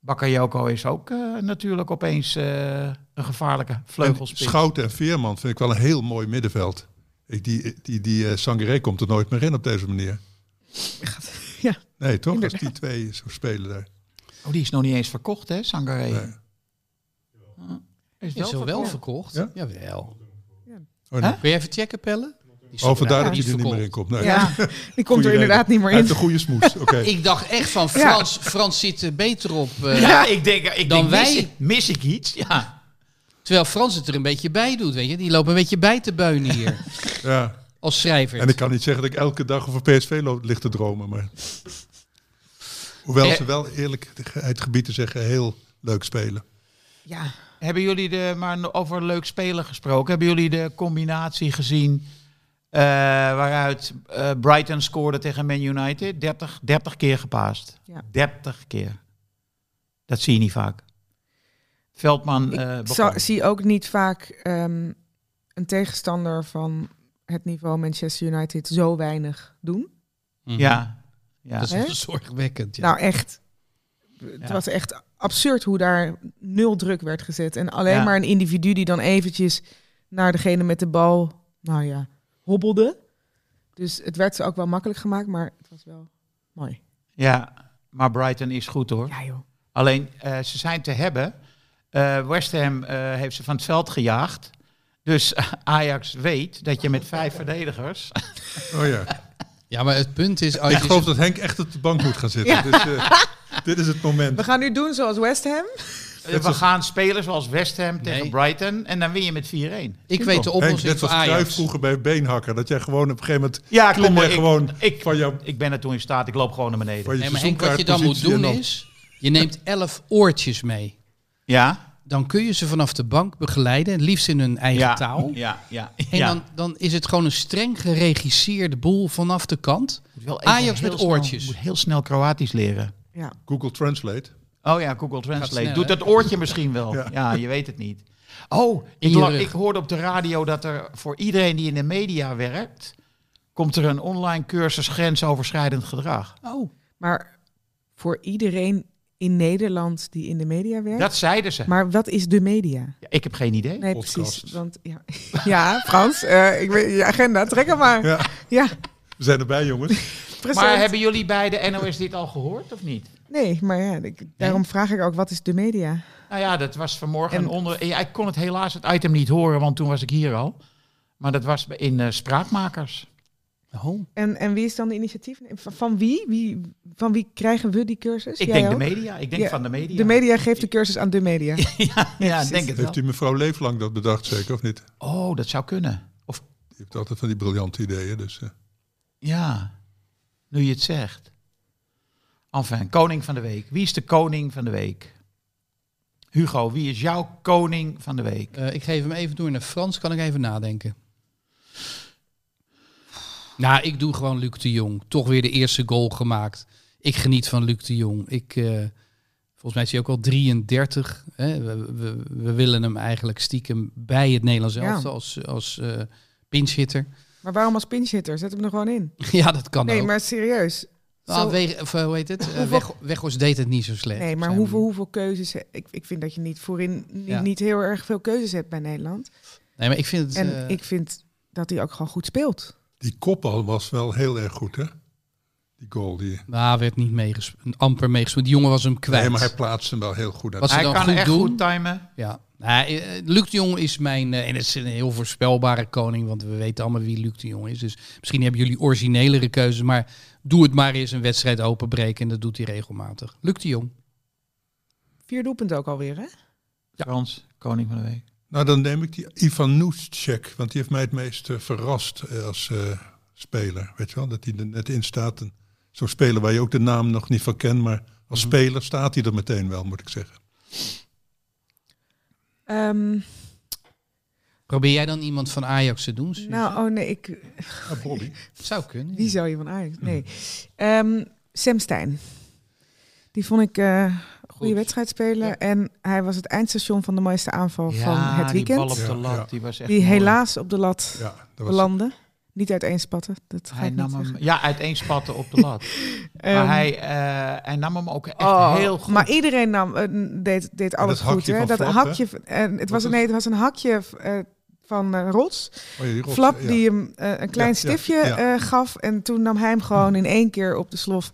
Bakayoko is ook eh, natuurlijk opeens eh, een gevaarlijke vleugelspits. Schouten en Veerman vind ik wel een heel mooi middenveld. Ik, die die, die eh, Sangaré komt er nooit meer in op deze manier. [LAUGHS] Ja. Nee, toch? Als Inderdaad. die twee zo spelen daar. Oh, die is nog niet eens verkocht, hè, Sangaré? Nee. Is Is wel, wel verkocht. verkocht. Ja? Jawel. Oh, nee. Wil je even checken, Pelle? Oh, vandaar ja, dat die hij er niet meer in verkocht. komt. Nee. Ja, [LAUGHS] die komt er inderdaad reden. niet meer Hij in. heeft een goede smoes. [LAUGHS] Oké. Ik dacht echt van Ja. Frans, Frans zit er beter op. eh, Ja, ik denk, ik Dan denk wij- mis, ik- mis ik iets? Ja. Terwijl Frans het er een beetje bij doet, weet je. Die lopen een beetje bij te beunen hier. [LAUGHS] Ja. als schrijver. En ik kan niet zeggen dat ik elke dag over PSV loop, ligt te dromen. Maar... Hoewel Eh. ze wel eerlijk het gebied te zeggen heel leuk spelen. Ja, Hebben jullie de, maar over leuk spelen gesproken, hebben jullie de combinatie gezien eh, waaruit eh, Brighton scoorde tegen Man United? 30, 30 keer gepaast. Ja. 30 keer. Dat zie je niet vaak. Veldman ik eh zie ook niet vaak ehm, een tegenstander van het niveau Manchester United zo weinig doen. Mhm. Ja, ja. Dat is wel zorgwekkend. Ja. Nou, echt. Het Ja. was echt absurd hoe daar nul druk werd gezet. En alleen Ja. maar een individu die dan eventjes naar degene met de bal, nou ja, hobbelde. Dus het werd ze ook wel makkelijk gemaakt, maar het was wel mooi. ja, maar Brighton is goed hoor. Ja joh. Alleen, eh, ze zijn te hebben. Eh, West Ham eh, heeft ze van het veld gejaagd. Dus [LAUGHS] Ajax weet dat je met vijf verdedigers... [LAUGHS] Oh ja. ja, maar het punt is... Als Ik je geloof dat Henk echt op de bank moet gaan zitten. Dus, eh, [LAUGHS] dit is het moment. We gaan nu doen zoals West Ham. We gaan spelen zoals West Ham tegen Nee. Brighton. En dan win je met 4-1. ik weet de Henk, oplossing net voor zoals Cruijff Ajax. vroeger bij Beenhakker. Dat jij gewoon op een gegeven moment Ja, jij Ik, gewoon ik, van ik ben er toen in staat. Ik loop gewoon naar beneden. Nee, maar Henk, wat je dan moet doen en is... Je neemt elf oortjes mee. Ja? Dan kun je ze vanaf de bank begeleiden. Liefst in hun eigen Ja. taal. Ja, ja. En ja. dan, dan is het gewoon een streng geregisseerde boel vanaf de kant. Wel Ajax heel met snel- oortjes. moet heel snel Kroatisch leren. Ja. Google Translate. Oh ja, Google Translate. snel, Doet hè? dat oortje misschien wel. Ja. Ja. je weet het niet. Oh, ik, ik hoorde op de radio dat er voor iedereen die in de media werkt... komt er een online cursus grensoverschrijdend gedrag. Oh. Maar voor iedereen in Nederland die in de media werkt. Dat zeiden ze. Maar wat is de media? Ja, ik heb geen idee. Nee, Podcast. precies. Want ja, [LAUGHS] ja Frans, eh, ik weet je agenda, trek hem maar. Ja, Ja, we zijn erbij jongens. Maar hebben jullie bij de NOS dit al gehoord of niet? Nee, maar ja, ik, daarom vraag ik ook, wat is de media? Nou ja, dat was vanmorgen En- onder... Ja, ik kon het helaas het item niet horen, want toen was ik hier al. Maar dat was in eh, Spraakmakers. Oh. En, en wie is dan de initiatief? Van, wie? wie? Van wie krijgen we die cursus? Ik Jij denk de media. Ik denk Ja, van de media. De media geeft de cursus aan de media. [LAUGHS] ja, denk het wel. Heeft u mevrouw Leeflang dat bedacht zeker of niet? Oh, dat zou kunnen. Of Die heeft altijd van die briljante ideeën. Dus, eh. ja, nu je het zegt. Enfin, koning van de week. Wie is de koning van de week? Hugo, wie is jouw koning van de week? Eh, ik geef hem even door naar Frans, kan ik even nadenken. Nou, ik doe gewoon Luc de Jong. Toch weer de eerste goal gemaakt. Ik geniet van Luc de Jong. Ik, eh, volgens mij is hij ook al 33. Hè? We, we, we willen hem eigenlijk stiekem bij het Nederlands Ja. elftal als, als eh pinchhitter. Maar waarom als pinchhitter? Zet hem er gewoon in. [LAUGHS] ja, dat kan Nee, ook. maar serieus. Ah, Wege- of, eh, hoe heet het? Hoeveel- Weg, Weghorst deed het niet zo slecht. Nee, maar hoeveel, hoeveel keuzes... Ik, ik vind dat je niet voorin niet, Ja. niet heel erg veel keuzes hebt bij Nederland. Nee, maar ik vind het... En ik vind dat hij ook gewoon goed speelt. Die kopbal was wel heel erg goed, hè? Die goal. Die... Nou, werd niet meegespeeld. Amper meegespeeld. Die jongen was hem kwijt. Nee, maar hij plaatste hem wel heel goed. uit. Hij kan goed echt doen. goed timen. Ja. Nou, eh, Luc de Jong is mijn... eh, en het is een heel voorspelbare koning. Want we weten allemaal wie Luc de Jong is. Dus misschien hebben jullie originelere keuzes. Maar doe het maar eens een wedstrijd openbreken. En dat doet hij regelmatig. Luc de Jong. Vier doelpunten ook alweer, hè? Frans, koning van de week. Nou, dan neem ik die Ivan want die heeft mij het meest eh, verrast eh, als eh, speler. Weet je wel, dat hij er net in staat. Zo'n speler waar je ook de naam nog niet van kent, maar als speler staat hij er meteen wel, moet ik zeggen. Ehm, Probeer jij dan iemand van Ajax te doen? Suze? nou, oh nee, ik, Ah, Bobby. Zou kunnen. wie zou je van Ajax? Nee. Ehm Sam Stein. Die vond ik eh, een goede Goed. wedstrijd spelen. En hij was het eindstation van de mooiste aanval van het die bal weekend. op de lat, ja. die was echt Die mooi. helaas op de lat Ja, dat was belandde. Niet uiteenspatten. Dat ga Hij nam hem, ja, uiteenspatten op de lat. [LAUGHS] Ehm, maar hij, eh, hij nam hem ook echt oh, heel goed. Maar iedereen nam, eh, deed, deed alles dat goed. hakje Hè? Dat Flap, hakje, en het, was, is- nee, het was een hakje eh, van eh, Rots. Oh ja, die rots, Flap ja. die hem eh, een klein Ja, stiftje ja. eh, gaf. En toen nam hij hem gewoon in één keer op de slof.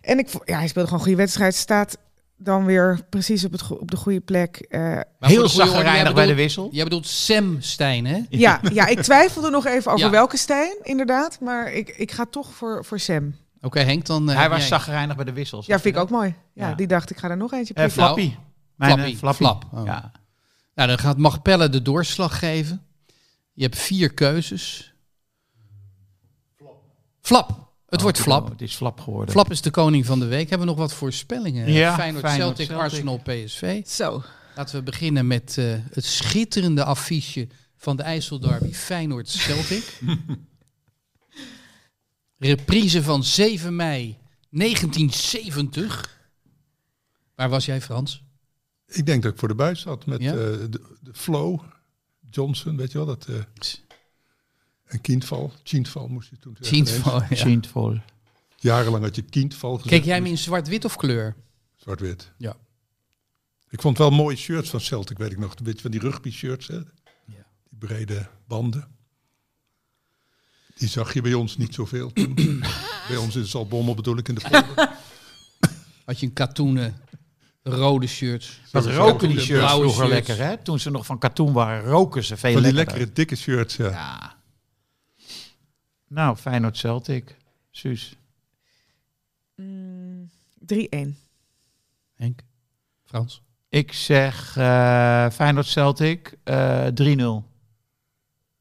En ik, ja, hij speelde gewoon een goede wedstrijd. Staat dan weer precies op, het, go- op de goede plek. Eh, Maar voor heel zagrijnig bij de wissel. Jij bedoelt Sam Stijn, hè? ja, ja, ik twijfelde nog even over Ja. welke Stijn, inderdaad. Maar ik, ik ga toch voor, voor Sam. Oké, Henk, dan... eh, hij was zagrijnig bij de wissels. Ja, vind ik ook mooi. Ja, Ja. die dacht, ik ga er nog eentje Eh prikken. Flappy. Mijn, Flappy, eh, Flappy. Flap, oh. Ja. Nou, dan gaat mag Pelle de doorslag geven. Je hebt vier keuzes. Flap. Het wordt Oh, Flap. Het is flap geworden. Flap is de koning van de week. Hebben we nog wat voorspellingen? Ja, Feyenoord, Feyenoord, Celtic, Celtic. Arsenal, PSV. Zo. Laten we beginnen met eh, het schitterende affiche van de IJsselderby Feyenoord Celtic. [LAUGHS] Reprise van 7 mei 1970. Waar was jij, Frans? Ik denk dat ik voor de buis zat met Ja? eh, de, de Flow, Johnson, weet je wel. Dat, eh een kindval, kindval moest je toen zeggen. Ja. Schientvol. Jarenlang had je kindval gezegd. Keek jij hem in zwart-wit of kleur? Zwart-wit. Ja. Ik vond wel mooie shirts van Celtic, weet ik nog. Een beetje van die rugby shirts, hè. Ja. Die brede banden. Die zag je bij ons niet zoveel toen. [COUGHS] bij ons in Zaltbommel bedoel ik in de polder. [COUGHS] Had je een katoenen rode shirt? Dat roken die shirts blauwe vroeger shirts. lekker, hè? Toen ze nog van katoen waren, roken ze veel Van die lekkere dikke shirts, ja. Ja. Nou, Feyenoord Celtic. Suus. Mm, 3-1. Henk? Frans? Ik zeg eh Feyenoord Celtic eh 3-0.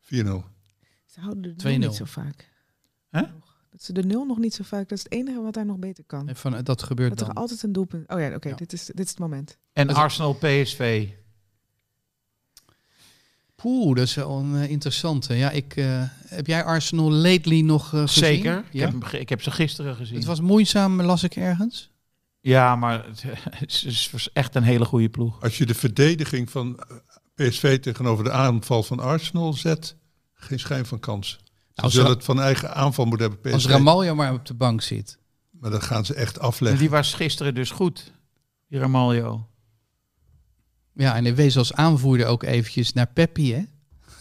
4-0. Ze houden de 2-0. 0 niet zo vaak. Hè? Dat ze de 0 nog niet zo vaak. Dat is het enige wat daar nog beter kan. En van, dat gebeurt Dat er dan. altijd een doelpunt. Oh ja, oké, Ja. dit, is, dit is het moment. En Arsenal PSV. Poeh, dat is wel een eh, interessante. Ja, ik, eh, heb jij Arsenal lately nog eh, gezien? Zeker. Ik, heb, ik heb ze gisteren gezien. Het was moeizaam, las ik ergens. Ja, maar het, [LAUGHS] het is echt een hele goede ploeg. Als je de verdediging van PSV tegenover de aanval van Arsenal zet, geen schijn van kans. Ze als zullen het van eigen aanval moeten hebben, Als PSV. Ramaljo maar op de bank zit. Maar dat gaan ze echt En afleggen. die was gisteren dus goed. Die Ramaljo. Ja, en hij wees als aanvoerder ook eventjes naar Peppi, hè?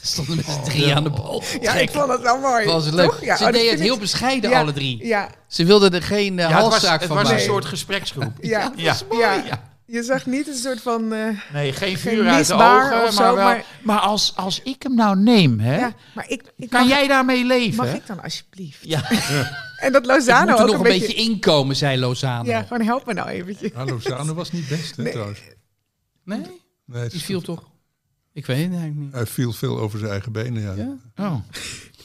Stonden met z'n drie aan de bal. Ja, ik vond het wel mooi. was het leuk. Ja, Ze oh, deden het ik- heel bescheiden, Ja, alle drie. Ja, Ze wilden er geen eh, Ja, het was, halszaak het van was een maken. soort gespreksgroep. ja, Ja. ja. Ja. Je zag niet een soort van... eh, Nee, geen Geen vuur uit de ogen. of zo, maar wel, maar- maar als, als ik hem nou neem, hè, ja, maar ik, ik kan mag, jij daarmee leven? Mag ik dan alsjeblieft? Ja, [LAUGHS] En dat ik Lozano moet er ook nog een beetje... beetje inkomen, zei Lozano. Ja, gewoon help me nou eventjes. Hallo, Zano was niet best, hè, Nee. trouwens. Nee, Nee, het die viel toch? Ik weet het eigenlijk niet. Hij viel veel over zijn eigen benen, ja. Ja? Oh.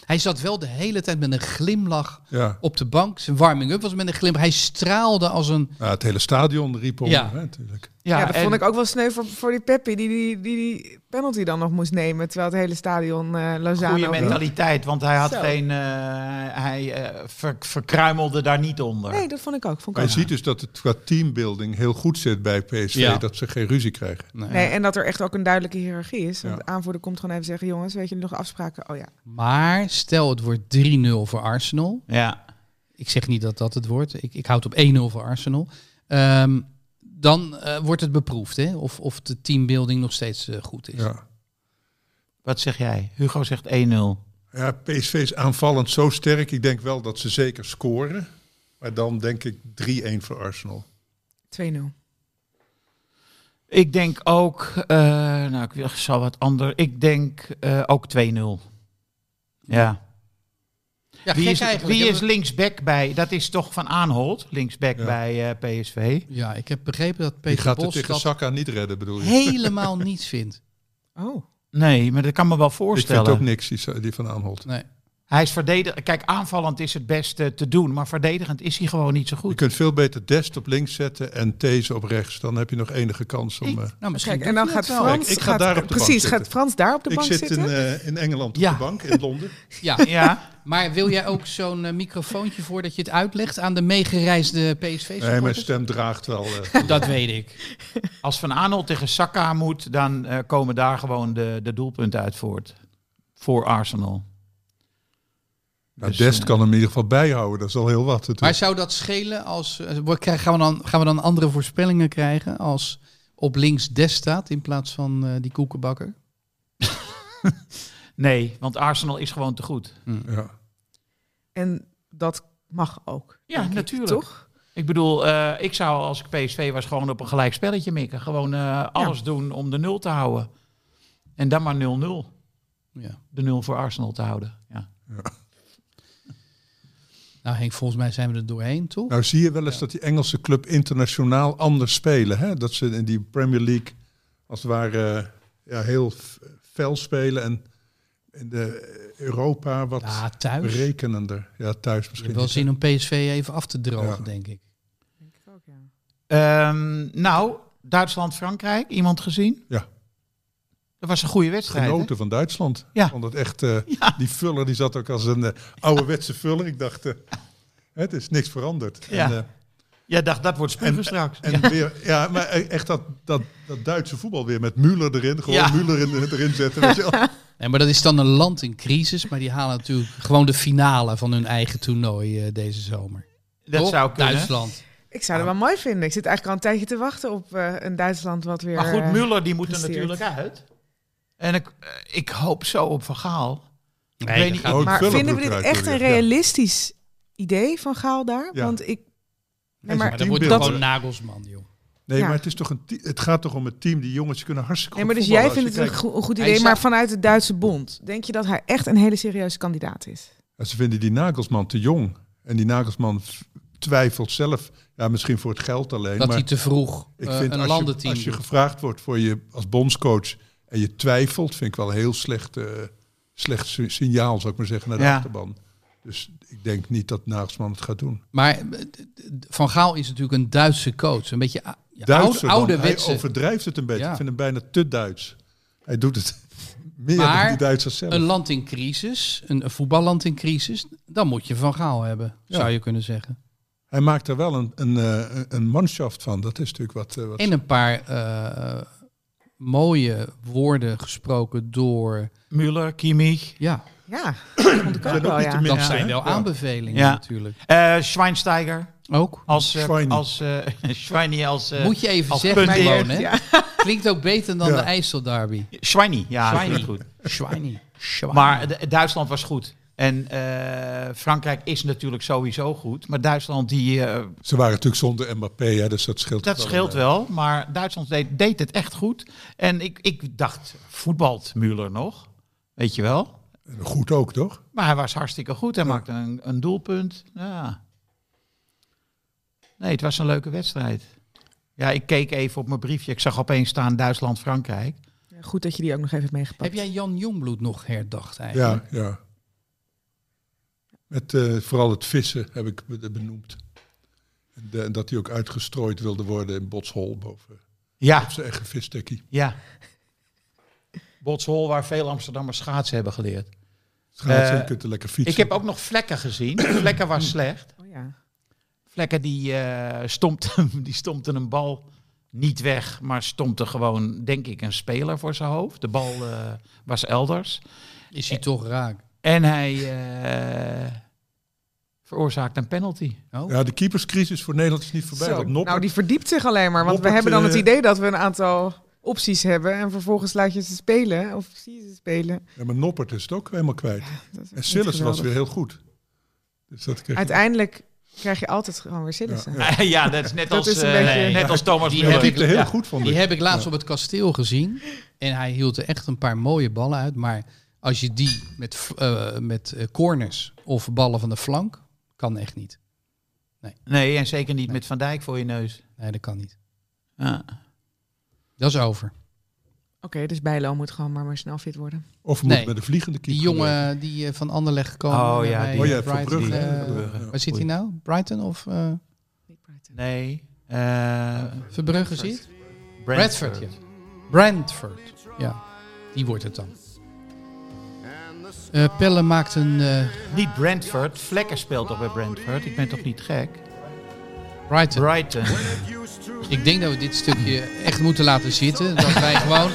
Hij zat wel de hele tijd met een glimlach Ja. op de bank. Zijn warming-up was met een glimlach. Hij straalde als een... Ja, het hele stadion riep om, Ja. hè, natuurlijk. Ja, Ja, dat en- vond ik ook wel sneu voor, voor die Peppi, die die, die die penalty dan nog moest nemen, terwijl het hele stadion eh Lozano... Goede mentaliteit, want hij had Zo. geen. eh, hij ver- verkruimelde daar niet onder. Nee, dat vond ik ook. Vond ik Maar je ook. ziet dus dat het qua teambuilding heel goed zit bij PSV. Ja. Dat ze geen ruzie krijgen. Nee. Nee, en dat er echt ook een duidelijke hiërarchie is. Want Ja. de aanvoerder komt gewoon even zeggen, jongens, weet je nog afspraken? Oh ja. Maar stel het wordt 3-0 voor Arsenal. Ja. Ik zeg niet dat dat het wordt. Ik, ik houd op 1-0 voor Arsenal. Ehm, dan eh, wordt het beproefd, hè? Of, of de teambuilding nog steeds eh, goed is. Ja. Wat zeg jij? Hugo zegt 1-0. ja, PSV is aanvallend zo sterk. Ik denk wel dat ze zeker scoren. Maar dan denk ik 3-1 voor Arsenal. 2-0. Ik denk ook. eh, nou, ik zal wat ander. Ik denk eh, ook 2-0. Ja. Ja, Wie is, wie Ik linksback bij? Dat is toch van Aanholt, linksback Ja. bij eh, PSV. Ja, ik heb begrepen dat Die Peter gaat het Bos tegen dat Saka niet redden, bedoel je? helemaal niets vindt. Oh. Nee, maar dat kan me wel ik voorstellen. vind ook niks, die, die van Aanholt. Nee. Hij is verdedigend. Kijk, aanvallend is het beste te doen, maar verdedigend is hij gewoon niet zo Je goed. kunt veel beter Dest op links zetten en These op rechts. Dan heb je nog enige kans om... Ik- eh, Nou, misschien Kijk, en dan gaat. Frans... Ik ga gaat, daar op de bank Precies, gaat Frans daar op de ik bank zit zitten? in, eh, in Engeland op Ja. de bank, in Londen. [LAUGHS] Ja, Ja, maar wil jij ook zo'n eh, microfoontje voor dat je het uitlegt aan de meegereisde Nee, mijn stem draagt wel. eh, [LAUGHS] dat weet ik. als Van Aanholt tegen Saka moet, dan eh, komen daar gewoon de, de doelpunten uit voort. Voor Arsenal. Nou, Dus, Dest eh, kan hem in ieder geval bijhouden. Dat is al heel wat. natuurlijk. Maar zou dat schelen als... eh, gaan, we dan, gaan we dan andere voorspellingen krijgen als op links Des staat in plaats van eh, die koekenbakker? [LAUGHS] Nee, want Arsenal is gewoon te goed. Ja. En dat mag ook. Ja, denk ik, natuurlijk. Toch? Ik bedoel, eh, ik zou als ik PSV was gewoon op een gelijk spelletje mikken. Gewoon eh, alles doen om de nul te houden. En dan maar 0-0. Ja. De nul voor Arsenal te houden. Ja. Nou Henk, volgens mij zijn we er doorheen, toch? Nou zie je wel eens dat die Engelse club internationaal anders spelen. Hè? Dat ze in die Premier League als het ware ja, heel fel spelen en in de Europa wat Ja, thuis. Je berekenender. Ja, thuis misschien. wel niet, zin om PSV even af te drogen, Ja. denk ik. Ehm, nou, Duitsland-Frankrijk, iemand gezien? Ja. Dat was een goede wedstrijd. hè? Genoten van Duitsland. Ja. Vond het echt, eh, [LAUGHS] Ja. die vuller die zat ook als een eh, ouderwetse vuller. Ik dacht, eh, het is niks veranderd. Ja. En, eh, Jij dacht, dat wordt spugen En- straks. En weer, ja, maar e- echt dat, dat, dat Duitse voetbal weer met Müller erin. Gewoon Ja. Müller in, erin zetten. Weet je wel. [LAUGHS] Nee, maar dat is dan een land in crisis, maar die halen natuurlijk gewoon de finale van hun eigen toernooi eh, deze zomer. dat Toch? zou kunnen. Duitsland. Ik zou het wel mooi vinden. Ik zit eigenlijk al een tijdje te wachten op eh, een Duitsland wat weer... Maar goed, Muller die moet er natuurlijk uit. En ik, eh, ik hoop zo op Van Gaal. Ik Nee, weet niet, maar vinden we moet dit echt een ja. realistisch idee van Gaal daar? Ja. Want ik... Nee, maar dan het gewoon Nagelsman, joh. Nee, Ja. maar het, is toch een het gaat toch om het team. Die jongens kunnen hartstikke Nee, maar dus jij vindt het een, kijkt. go- een goed idee, maar vanuit de Duitse bond. Denk je dat hij echt een hele serieuze kandidaat is? Ja, Ze vinden die Nagelsman te jong. En die Nagelsman twijfelt zelf. Ja, misschien voor het geld alleen. Dat maar hij te vroeg ik eh, vind een als, landenteam je, als je gevraagd wordt voor je als bondscoach en je twijfelt, vind ik wel een heel slecht, eh, slecht si- signaal, zou ik maar zeggen, naar de Ja. achterban. Dus ik denk niet dat Nagelsman het gaat doen. Maar eh, Van Gaal is natuurlijk een Duitse coach. Een beetje ja, Duitser oude. Hij overdrijft het een beetje. Ja. Ik vind hem bijna te Duits. Hij doet het [LAUGHS] meer Maar dan die Duitsers zelf. Een land in crisis, een, een voetballand in crisis, dan moet je Van Gaal hebben, Ja. zou je kunnen zeggen. Hij maakt er wel een, een, eh, een manschaft van. Dat is natuurlijk wat... wat En een paar mooie woorden gesproken door... Müller, Kimmich, Ja, Ja, dat [CLEARS THROAT] vond ik ook zijn wel, ja. dat zijn aanbevelingen Ja. natuurlijk. eh Schweinsteiger Ook. als eh, Schweini. als eh [LAUGHS] Schweini als eh, Moet je even als zeggen gewoon, hè? Ja. Klinkt ook beter dan Ja. de IJsselderby. Schweini, ja, Schweini. goed. Schweini. Schweini. Maar de- Duitsland was goed. En eh, Frankrijk is natuurlijk sowieso goed. Maar Duitsland, die, eh, Ze waren natuurlijk zonder Mbappé, hè, dus dat scheelt dat wel scheelt een, wel. Maar Duitsland deed, deed het echt goed. En ik, ik dacht, voetbalt Müller nog? Weet je wel? eh, Goed ook, toch? Maar hij was hartstikke goed. Hij Ja. maakte een, een doelpunt. Ja. Nee, het was een leuke wedstrijd. Ja, ik keek even op mijn briefje. Ik zag opeens staan Duitsland-Frankrijk. Ja, Goed dat je die ook nog even hebt meegepakt. Heb jij Jan Jongbloed nog herdacht eigenlijk? Ja, ja. Met eh, vooral het vissen heb ik be- benoemd. En, de- en dat hij ook uitgestrooid wilde worden in Botshol boven Ja, op zijn eigen vistekkie. ja. Botshol, waar veel Amsterdammers schaatsen hebben geleerd. Schaatsen, je kunt er lekker fietsen. Ik heb ook nog vlekken gezien. [CLEARS THROAT] vlekken was slecht. Oh, ja. Vlekken die, eh stompten, [LAUGHS] die stompten een bal niet weg, maar stompte gewoon, denk ik, een speler voor zijn hoofd. De bal eh, was elders. Is hij toch raak? En hij eh veroorzaakte een penalty. Oh. Ja, de keeperscrisis voor Nederland is niet voorbij. Zo, Noppert, nou, die verdiept zich alleen maar. Want we hebben dan het eh, idee dat we een aantal opties hebben. En vervolgens laat je ze spelen. Of zie je ze spelen. ja, maar Noppert is het ook helemaal kwijt. En Sillis was weer heel goed. Dus dat kreeg Uiteindelijk krijg je altijd gewoon weer Sillissen. Ja, [LAUGHS] ja, dat is net Dat als, is een eh, beetje- net als Thomas Die heb ik- heel ja, goed van Die heb ik laatst op het kasteel gezien. En hij hield er echt een paar mooie ballen uit. Maar als je die met, eh, met eh, corners of ballen van de flank, kan echt niet. Nee, en zeker niet met Van Dijk voor je neus. Nee, dat kan niet. Ja. Dat is over. Oké, dus Bijlo moet gewoon maar, maar snel fit worden. Of we Nee. de vliegende Die keeper jongen die eh, van Anderlecht gekomen Oh, ja, die- Oh ja, Brighton. Eh, Verbrugge. waar zit hij nou? Brighton of eh Nee. eh Verbrugge zit? Brentford. Bradford, ja. Brentford, ja. Die wordt het dan. Eh, Pelle maakt een eh, Niet Brentford. Vlekker speelt toch bij Brentford? Ik ben toch niet gek? Brighton. Brighton. Ik denk dat we dit stukje echt moeten laten zitten. Dat wij gewoon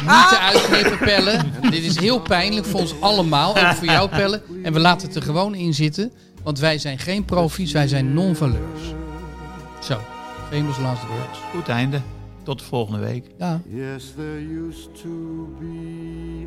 niet te uitknippen pellen. Dit is heel pijnlijk voor ons allemaal. Ook voor jou pellen. En we laten het er gewoon in zitten. Want wij zijn geen profies, wij zijn non-valeurs. Zo, famous last words. Goed einde. Tot de volgende week. Ja, Yes, there used to be